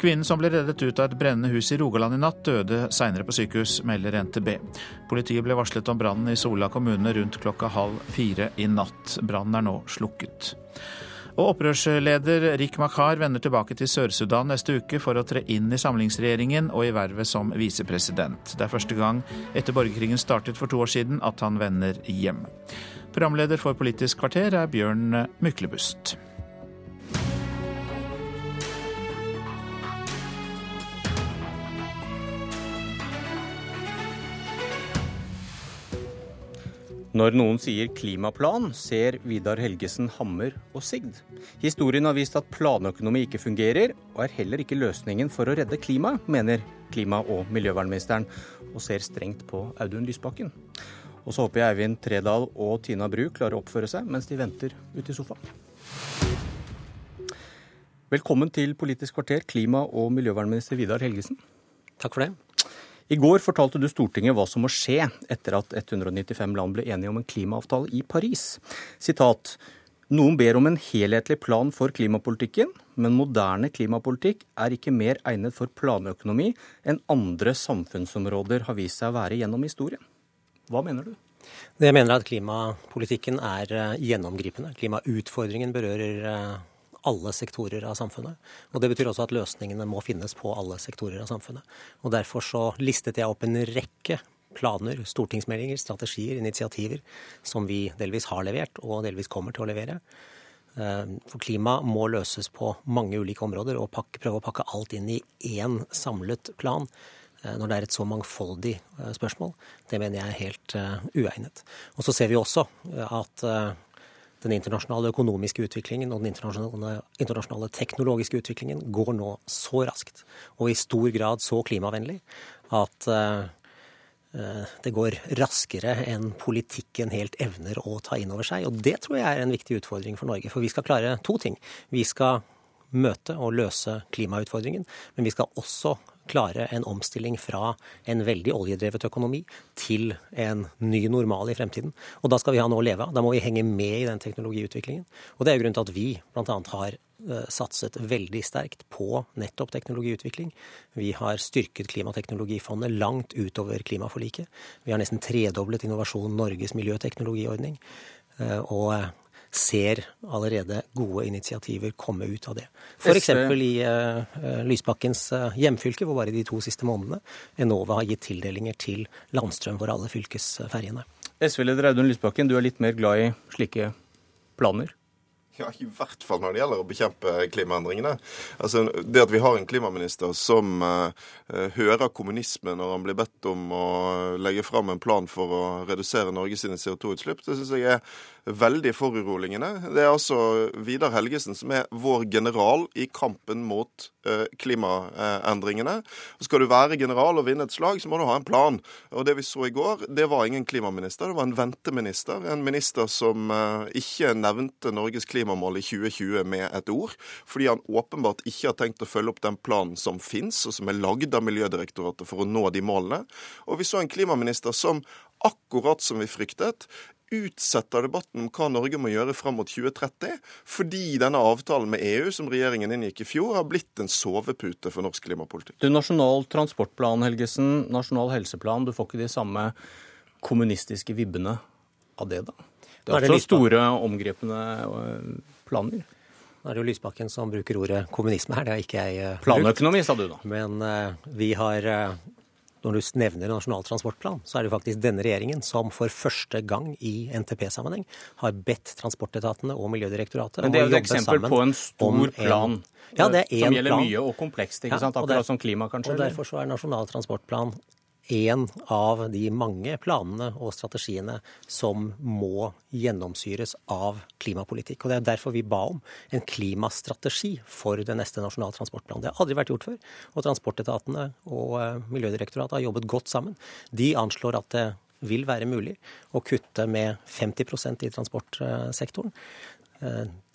Kvinnen som ble reddet ut av et brennende hus i Rogaland i natt, døde seinere på sykehus, melder NTB. Politiet ble varslet om brannen i Sola kommune rundt klokka halv fire i natt. Brannen er nå slukket. Og opprørsleder Rik Makar vender tilbake til Sør-Sudan neste uke for å tre inn i samlingsregjeringen og i vervet som visepresident. Det er første gang etter borgerkrigen startet for to år siden at han vender hjem. Programleder for Politisk kvarter er Bjørn Myklebust. Når noen sier klimaplan, ser Vidar Helgesen hammer og sigd. Historien har vist at planøkonomi ikke fungerer, og er heller ikke løsningen for å redde klimaet, mener klima- og miljøvernministeren, og ser strengt på Audun Lysbakken. Og så håper jeg Eivind Tredal og Tina Bru klarer å oppføre seg mens de venter ute i sofaen. Velkommen til Politisk kvarter, klima- og miljøvernminister Vidar Helgesen. Takk for det. I går fortalte du Stortinget hva som må skje etter at 195 land ble enige om en klimaavtale i Paris. Sitat. Noen ber om en helhetlig plan for klimapolitikken, men moderne klimapolitikk er ikke mer egnet for planøkonomi enn andre samfunnsområder har vist seg å være gjennom historien. Hva mener du? Jeg mener at klimapolitikken er eh, gjennomgripende. Klimautfordringen berører eh, alle sektorer av samfunnet. Og Det betyr også at løsningene må finnes på alle sektorer av samfunnet. Og Derfor så listet jeg opp en rekke planer, stortingsmeldinger, strategier, initiativer som vi delvis har levert og delvis kommer til å levere. Eh, for klima må løses på mange ulike områder, og pakke, prøve å pakke alt inn i én samlet plan eh, når det er et så mangfoldig eh, spørsmål, det mener jeg er helt uegnet. Og så ser vi også at den internasjonale økonomiske utviklingen og den internasjonale, internasjonale, teknologiske utviklingen går nå så raskt og i stor grad så klimavennlig at uh, det går raskere enn politikken helt evner å ta inn over seg. Og det tror jeg er en viktig utfordring for Norge. For vi skal klare to ting. Vi skal møte og løse klimautfordringen, men vi skal også klare en omstilling fra en veldig oljedrevet økonomi til en ny normal i fremtiden. Og da skal vi ha noe å leve av. Da må vi henge med i den teknologiutviklingen. Og det er jo grunnen til at vi bl.a. har eh, satset veldig sterkt på nettopp teknologiutvikling. Vi har styrket Klimateknologifondet langt utover klimaforliket. Vi har nesten tredoblet Innovasjon Norges miljøteknologiordning. Eh, og ser allerede gode initiativer komme ut av det. F.eks. i uh, Lysbakkens uh, hjemfylke, hvor bare de to siste månedene Enova har gitt tildelinger til landstrøm for alle fylkesferjene. SV-leder Audun Lysbakken, du er litt mer glad i slike planer? Ja, I hvert fall når det gjelder å bekjempe klimaendringene. Altså, Det at vi har en klimaminister som uh, hører kommunisme når han blir bedt om å legge fram en plan for å redusere Norges CO2-utslipp, det syns jeg er veldig foruroligende. Det er altså Vidar Helgesen som er vår general i kampen mot uh, klimaendringene. Skal du være general og vinne et slag, så må du ha en plan. Og Det vi så i går, det var ingen klimaminister, det var en venteminister. En minister som uh, ikke nevnte Norges klimamål i 2020 med et ord, fordi han åpenbart ikke har tenkt å følge opp den planen som fins, og som er lagd av Miljødirektoratet for å nå de målene. Og vi så en klimaminister som akkurat som vi fryktet, utsetter debatten om hva Norge må gjøre fram mot 2030, fordi denne avtalen med EU som regjeringen inngikk i fjor, har blitt en sovepute for norsk klimapolitikk. Du, Nasjonal transportplan, Helgesen, nasjonal helseplan, du får ikke de samme kommunistiske vibbene av det, da? Det er også store, omgripende øh, planer. Nå er det jo Lysbakken som bruker ordet kommunisme her, det har ikke jeg brukt. Planøkonomi, sa du da. Men uh, vi har uh, når du nevner Nasjonal transportplan, så er det faktisk denne regjeringen som for første gang i NTP-sammenheng har bedt transportetatene og Miljødirektoratet om å jobbe sammen. Men det er jo et eksempel på en stor plan en, ja, som gjelder plan. mye og komplekst, ikke ja, sant? akkurat der, som klima, kanskje? Og derfor så er Nasjonal transportplan en av de mange planene og strategiene som må gjennomsyres av klimapolitikk. Og Det er derfor vi ba om en klimastrategi for den neste nasjonale transportplanen. Det har aldri vært gjort før. Og transportetatene og eh, Miljødirektoratet har jobbet godt sammen. De anslår at det vil være mulig å kutte med 50% i transportsektoren.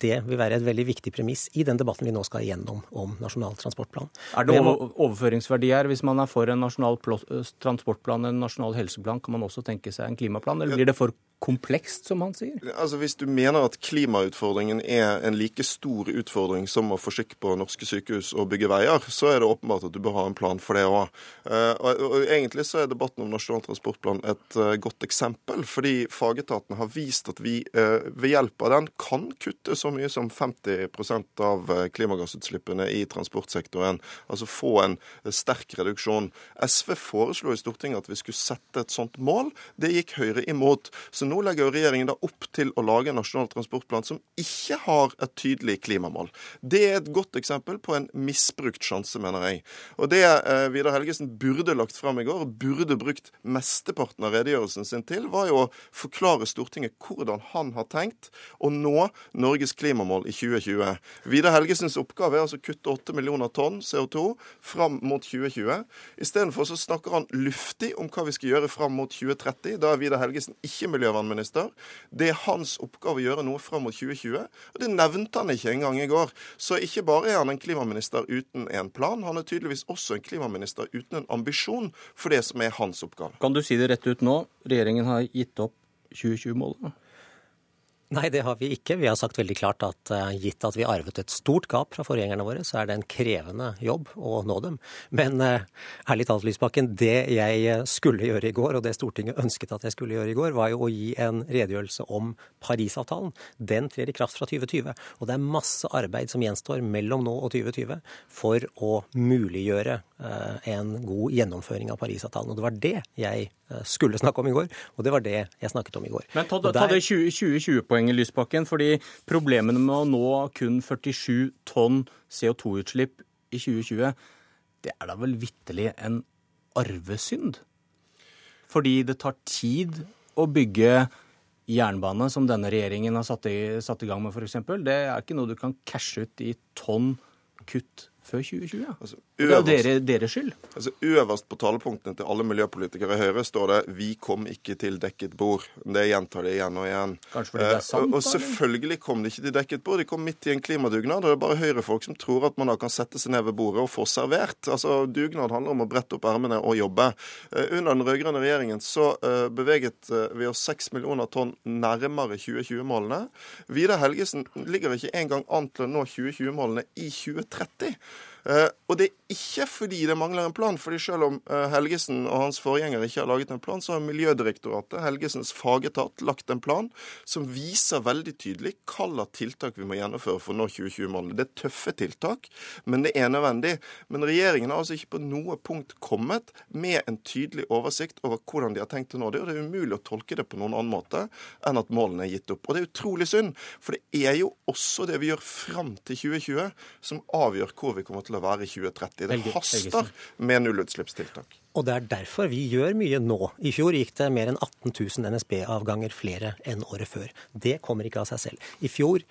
Det vil være et veldig viktig premiss i den debatten vi nå skal igjennom om Nasjonal transportplan. Er det overføringsverdi her? Hvis man er for en nasjonal transportplan, en nasjonal helseplan, kan man også tenke seg en klimaplan? Eller blir det for komplekst, som han sier? Altså Hvis du mener at klimautfordringen er en like stor utfordring som å få skikk på norske sykehus og bygge veier, så er det åpenbart at du bør ha en plan for det òg. Eh, og Egentlig så er debatten om Nasjonal transportplan et eh, godt eksempel, fordi fagetatene har vist at vi eh, ved hjelp av den kan kutte så mye som 50% av klimagassutslippene i transportsektoren. Altså få en sterk reduksjon. SV foreslo i Stortinget at vi skulle sette et sånt mål. Det gikk Høyre imot. Så nå legger jo regjeringen da opp til å lage en nasjonal transportplan som ikke har et tydelig klimamål. Det er et godt eksempel på en misbrukt sjanse, mener jeg. Og det eh, Vidar Helgesen burde lagt fram i går, burde brukt mesteparten av redegjørelsen sin til, var jo å forklare Stortinget hvordan han har tenkt å nå Norges klimamål i 2020. Vidar Helgesens oppgave er altså å kutte 8 millioner tonn CO2 fram mot 2020. Istedenfor så snakker han luftig om hva vi skal gjøre fram mot 2030. Da er Vidar Helgesen ikke miljøvernminister. Det er hans oppgave å gjøre noe fram mot 2020. Og det nevnte han ikke engang i går. Så ikke bare er han en klimaminister uten en plan, han er tydeligvis også en klimaminister uten en ambisjon for det som er hans oppgave. Kan du si det rett ut nå? Regjeringen har gitt opp 2020-målet? Nei, det har vi ikke. Vi har sagt veldig klart at uh, gitt at vi arvet et stort gap fra forgjengerne våre, så er det en krevende jobb å nå dem. Men uh, ærlig talt, Lysbakken, det jeg eh, skulle gjøre i går, og det Stortinget ønsket at jeg skulle gjøre i går, var jo å gi en redegjørelse om Parisavtalen. Den trer i kraft fra 2020. Og det er masse arbeid som gjenstår mellom nå og 2020 for å muliggjøre en god gjennomføring av Parisavtalen. Og det var det jeg skulle snakke om i går, og det var det jeg snakket om i går. Men ta, ta det 2020-poenget poenget, Lysbakken. Fordi problemene med å nå kun 47 tonn CO2-utslipp i 2020, det er da vel vitterlig en arvesynd? Fordi det tar tid å bygge jernbane, som denne regjeringen har satt i, satt i gang med, f.eks. Det er ikke noe du kan cashe ut i tonn kutt før 2020. Ja. Altså, øverst, det er dere, deres skyld. Altså, øverst på talepunktene til alle miljøpolitikere i Høyre står det 'Vi kom ikke til dekket bord'. Det gjentar de igjen og igjen. Kanskje fordi det er sant? Eh, og, og selvfølgelig kom de ikke til dekket bord. De kom midt i en klimadugnad. Og det er bare Høyre-folk som tror at man da kan sette seg ned ved bordet og få servert. Altså, Dugnad handler om å brette opp ermene og jobbe. Eh, under den rød-grønne regjeringen så eh, beveget uh, vi oss 6 millioner tonn nærmere 2020-målene. Vidar Helgesen ligger ikke engang an til å nå 2020-målene i 2030. Uh, og det er ikke fordi det mangler en plan, fordi selv om uh, Helgesen og hans forgjenger ikke har laget en plan, så har Miljødirektoratet, Helgesens fagetat, lagt en plan som viser veldig tydelig hvilke tiltak vi må gjennomføre for å nå 2020-målene. Det er tøffe tiltak, men det er nødvendig. Men regjeringen har altså ikke på noe punkt kommet med en tydelig oversikt over hvordan de har tenkt å nå det, og det er umulig å tolke det på noen annen måte enn at målene er gitt opp. Og det er utrolig synd, for det er jo også det vi gjør fram til 2020 som avgjør hvor vi kommer til å være i 2030. Det haster med nullutslippstiltak. Og det er derfor vi gjør mye nå. I fjor gikk det mer enn 18 000 NSB-avganger flere enn året før. Det kommer ikke av seg selv. I fjor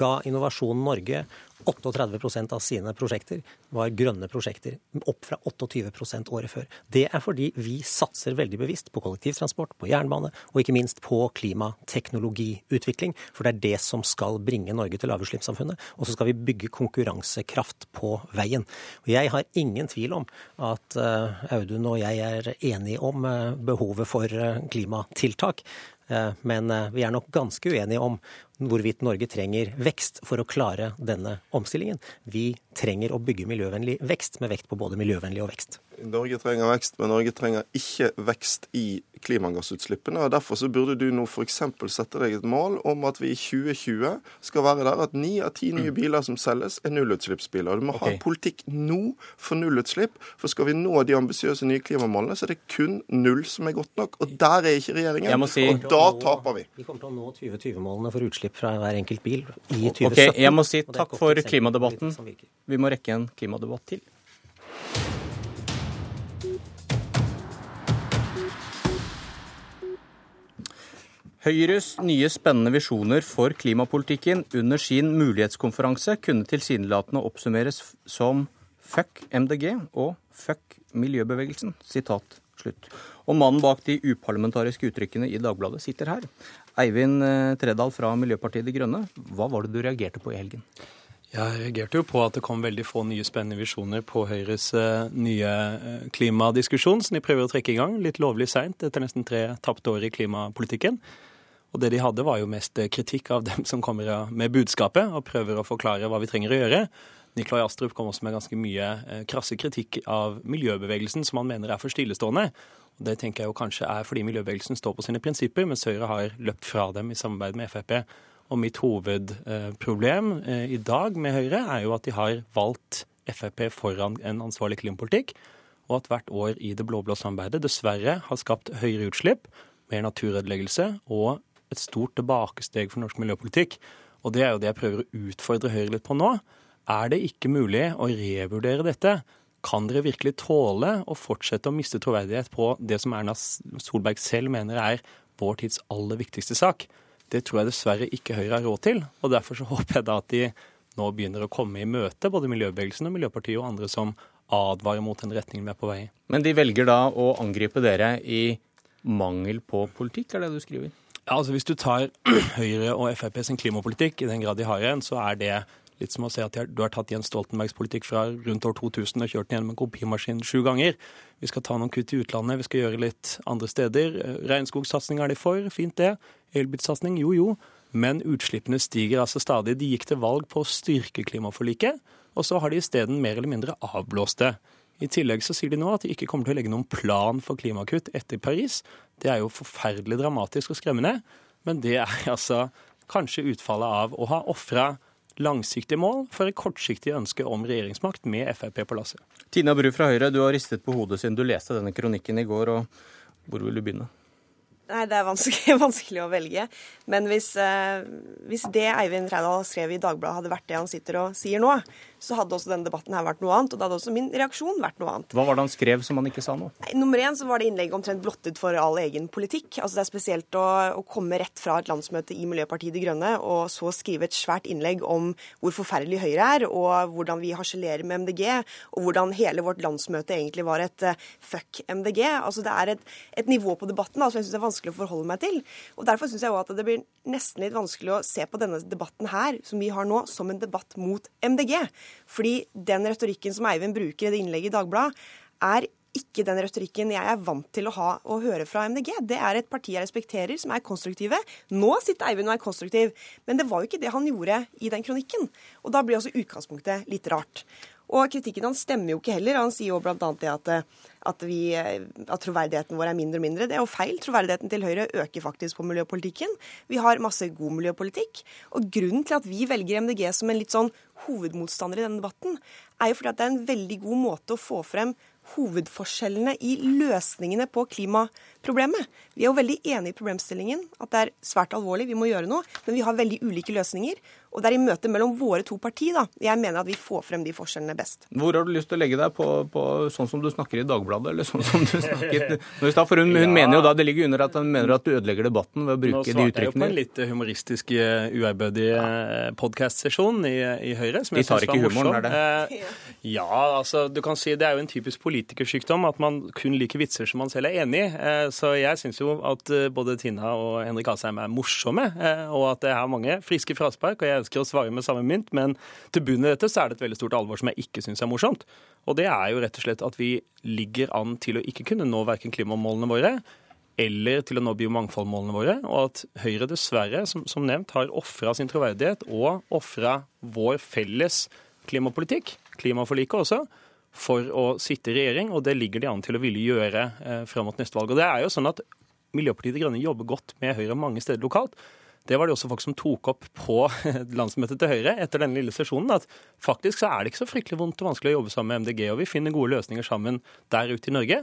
ga Innovasjon Norge 38% av sine prosjekter var grønne prosjekter, opp fra 28% året før. Det er fordi vi satser veldig bevisst på kollektivtransport, på jernbane og ikke minst på klimateknologiutvikling. For det er det som skal bringe Norge til lavutslippssamfunnet. Og så skal vi bygge konkurransekraft på veien. Og jeg har ingen tvil om at uh, Audun og jeg er enige om uh, behovet for uh, klimatiltak. Men vi er nok ganske uenige om hvorvidt Norge trenger vekst for å klare denne omstillingen. Vi trenger å bygge miljøvennlig vekst, med vekt på både miljøvennlig og vekst. Norge trenger vekst, men Norge trenger ikke vekst i klimagassutslippene. og Derfor så burde du nå f.eks. sette deg et mål om at vi i 2020 skal være der at ni av ti nye biler som selges, er nullutslippsbiler. Du må okay. ha politikk nå for nullutslipp. For skal vi nå de ambisiøse nye klimamålene, så er det kun null som er godt nok. Og der er ikke regjeringen. Si... Og da taper vi. Vi kommer til å nå 2020-målene for utslipp fra hver enkelt bil i 2017. Ok, Jeg må si takk for klimadebatten. Vi må rekke en klimadebatt til. Høyres nye spennende visjoner for klimapolitikken under sin mulighetskonferanse kunne tilsynelatende oppsummeres som fuck MDG og fuck miljøbevegelsen. Sitat slutt. Og mannen bak de uparlamentariske uttrykkene i Dagbladet sitter her. Eivind eh, Tredal fra Miljøpartiet De Grønne, hva var det du reagerte på i helgen? Jeg reagerte jo på at det kom veldig få nye spennende visjoner på Høyres uh, nye uh, klimadiskusjon, som de prøver å trekke i gang litt lovlig seint etter nesten tre tapte år i klimapolitikken. Og det de hadde, var jo mest kritikk av dem som kommer med budskapet og prøver å forklare hva vi trenger å gjøre. Nikolai Astrup kom også med ganske mye krasse kritikk av miljøbevegelsen, som han mener er for stillestående. Det tenker jeg jo kanskje er fordi miljøbevegelsen står på sine prinsipper, mens Høyre har løpt fra dem i samarbeid med Frp. Og mitt hovedproblem eh, i dag med Høyre er jo at de har valgt Frp foran en ansvarlig klimapolitikk, og at hvert år i det blå-blå samarbeidet dessverre har skapt høyere utslipp, mer naturødeleggelse og et stort tilbakesteg for norsk miljøpolitikk. Og det er jo det jeg prøver å utfordre Høyre litt på nå. Er det ikke mulig å revurdere dette? Kan dere virkelig tåle å fortsette å miste troverdighet på det som Erna Solberg selv mener er vår tids aller viktigste sak? Det tror jeg dessverre ikke Høyre har råd til. og Derfor så håper jeg da at de nå begynner å komme i møte, både miljøbevegelsen og Miljøpartiet og andre som advarer mot den retningen vi er på vei i. Men de velger da å angripe dere i mangel på politikk, er det du skriver? Ja, altså Hvis du tar Høyre og Frp sin klimapolitikk, i den grad de har en, så er det litt som å si at du har tatt Jens Stoltenbergs politikk fra rundt år 2000 og kjørt den gjennom en kopimaskin sju ganger. Vi skal ta noen kutt i utlandet, vi skal gjøre litt andre steder. Regnskogsatsing er de for, fint det. Elbilsatsing, jo jo. Men utslippene stiger altså stadig. De gikk til valg på å styrke klimaforliket, og så har de isteden mer eller mindre avblåst det. I tillegg så sier de nå at de ikke kommer til å legge noen plan for klimakutt etter Paris. Det er jo forferdelig dramatisk og skremmende, men det er altså kanskje utfallet av å ha ofra langsiktige mål for et kortsiktig ønske om regjeringsmakt med Frp på lasset. Tina Bru fra Høyre, du har ristet på hodet siden du leste denne kronikken i går. og Hvor vil du begynne? Nei, Det er vanskelig, vanskelig å velge. Men hvis, eh, hvis det Eivind Reidal skrev i Dagbladet hadde vært det han sitter og sier nå, så hadde også denne debatten her vært noe annet. Og da hadde også min reaksjon vært noe annet. Hva var det han skrev som han ikke sa noe? Nei, nummer én så var det innlegget omtrent blottet for all egen politikk. Altså Det er spesielt å, å, komme rett fra et landsmøte i Miljøpartiet De Grønne og så skrive et svært innlegg om hvor forferdelig Høyre er, og hvordan vi harselerer med MDG, og hvordan hele vårt landsmøte egentlig var et uh, fuck MDG. Altså Det er et, et nivå på debatten som jeg syns er vanskelig å forholde meg til. Og Derfor syns jeg òg at det blir nesten litt vanskelig å se på denne debatten her, som vi har nå, som en debatt mot MDG. Fordi den retorikken som Eivind bruker i det innlegget i Dagbladet, er ikke den retorikken jeg er vant til å ha og høre fra MDG. Det er et parti jeg respekterer, som er konstruktive. Nå sitter Eivind og er konstruktiv, men det var jo ikke det han gjorde i den kronikken. Og da blir også utgangspunktet litt rart. Og kritikken hans stemmer jo ikke heller. Han sier jo bl.a. det at, at, vi, at, troverdigheten vår er mindre og mindre. Det er jo feil. Troverdigheten til Høyre øker faktisk på miljøpolitikken. Vi har masse god miljøpolitikk. Og grunnen til at vi velger MDG som en litt sånn hovedmotstander i denne debatten, er jo fordi at det er en veldig god måte å få frem hovedforskjellene i løsningene på klimaproblemet. Vi er jo veldig enige i problemstillingen, at det er svært alvorlig, vi må gjøre noe. Men vi har veldig ulike løsninger. Og det er i møtet mellom våre to partier da, jeg mener at vi får frem de forskjellene best. Hvor har du lyst til å legge deg på, på sånn som du snakker i Dagbladet, eller sånn som du snakket nå i stad? For hun, hun ja. mener jo da det ligger under at hun mener at du ødelegger debatten ved å bruke de uttrykkene. Nå svarte jeg jo på en litt humoristisk, eh, uærbødig ja. Eh, podkast-sesjon i, i, Høyre. Som de tar ikke humoren, er det? Eh, ja, altså du kan si det er jo en typisk politikersykdom at man kun liker vitser som man selv er enig i. Eh, så jeg syns jo at både Tina og Henrik Asheim er morsomme, eh, og at det er mange friske fraspark. og jeg ønsker å svare med samme mynt, men til bunnen i dette så er det et veldig stort alvor som jeg ikke syns er morsomt. Og det er jo rett og slett at vi ligger an til å ikke kunne nå verken klimamålene våre eller til å nå biomangfoldmålene våre, og at Høyre dessverre, som, som nevnt, har ofra sin troverdighet og ofra vår felles klimapolitikk, klimaforliket også, for å sitte i regjering, og det ligger de an til å ville gjøre eh, fram mot neste valg. Og det er jo sånn at Miljøpartiet De Grønne jobber godt med Høyre mange steder lokalt. Det var det også folk som tok opp på landsmøtet til Høyre etter denne lille sesjonen. At faktisk så er det ikke så fryktelig vondt og vanskelig å jobbe sammen med MDG, og vi finner gode løsninger sammen der ute i Norge.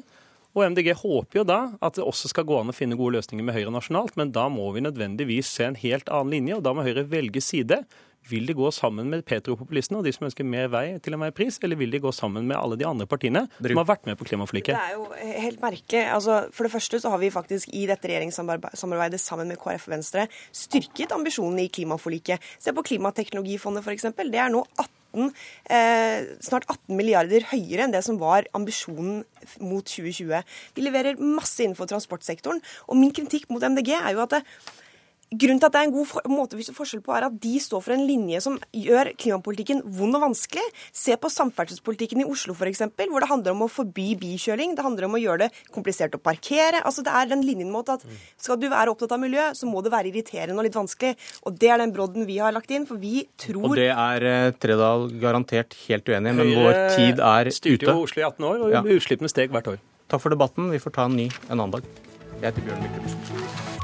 Og MDG håper jo da at det også skal gå an å finne gode løsninger med Høyre nasjonalt, men da må vi nødvendigvis se en helt annen linje, og da må Høyre velge side. Vil de gå sammen med petropopulistene og de som ønsker mer vei til enhver pris, eller vil de gå sammen med alle de andre partiene som har vært med på klimaforliket? Det er jo helt merkelig. Altså, for det første så har vi faktisk i dette regjeringssamarbeidet sammen med KrF og Venstre styrket ambisjonene i klimaforliket. Se på Klimateknologifondet f.eks. Det er nå 18 eh, snart 18 milliarder høyere enn det som var ambisjonen mot 2020. Vi leverer masse innenfor transportsektoren. Og min kritikk mot MDG er jo at det, Grunnen til at det er en god måte å vise forskjell på, er at de står for en linje som gjør klimapolitikken vond og vanskelig. Se på samferdselspolitikken i Oslo f.eks., hvor det handler om å forby bikjøring. Det handler om å gjøre det komplisert å parkere. Altså Det er den linjen mot at skal du være opptatt av miljø, så må det være irriterende og litt vanskelig. Og det er den brodden vi har lagt inn, for vi tror Og det er eh, Tredal garantert helt uenig i, men vår tid er ute. Styrte jo Oslo i 18 år, og ja. utslippene steg hvert år. Takk for debatten. Vi får ta en ny en annen dag. Jeg heter Bjørn Myklebust.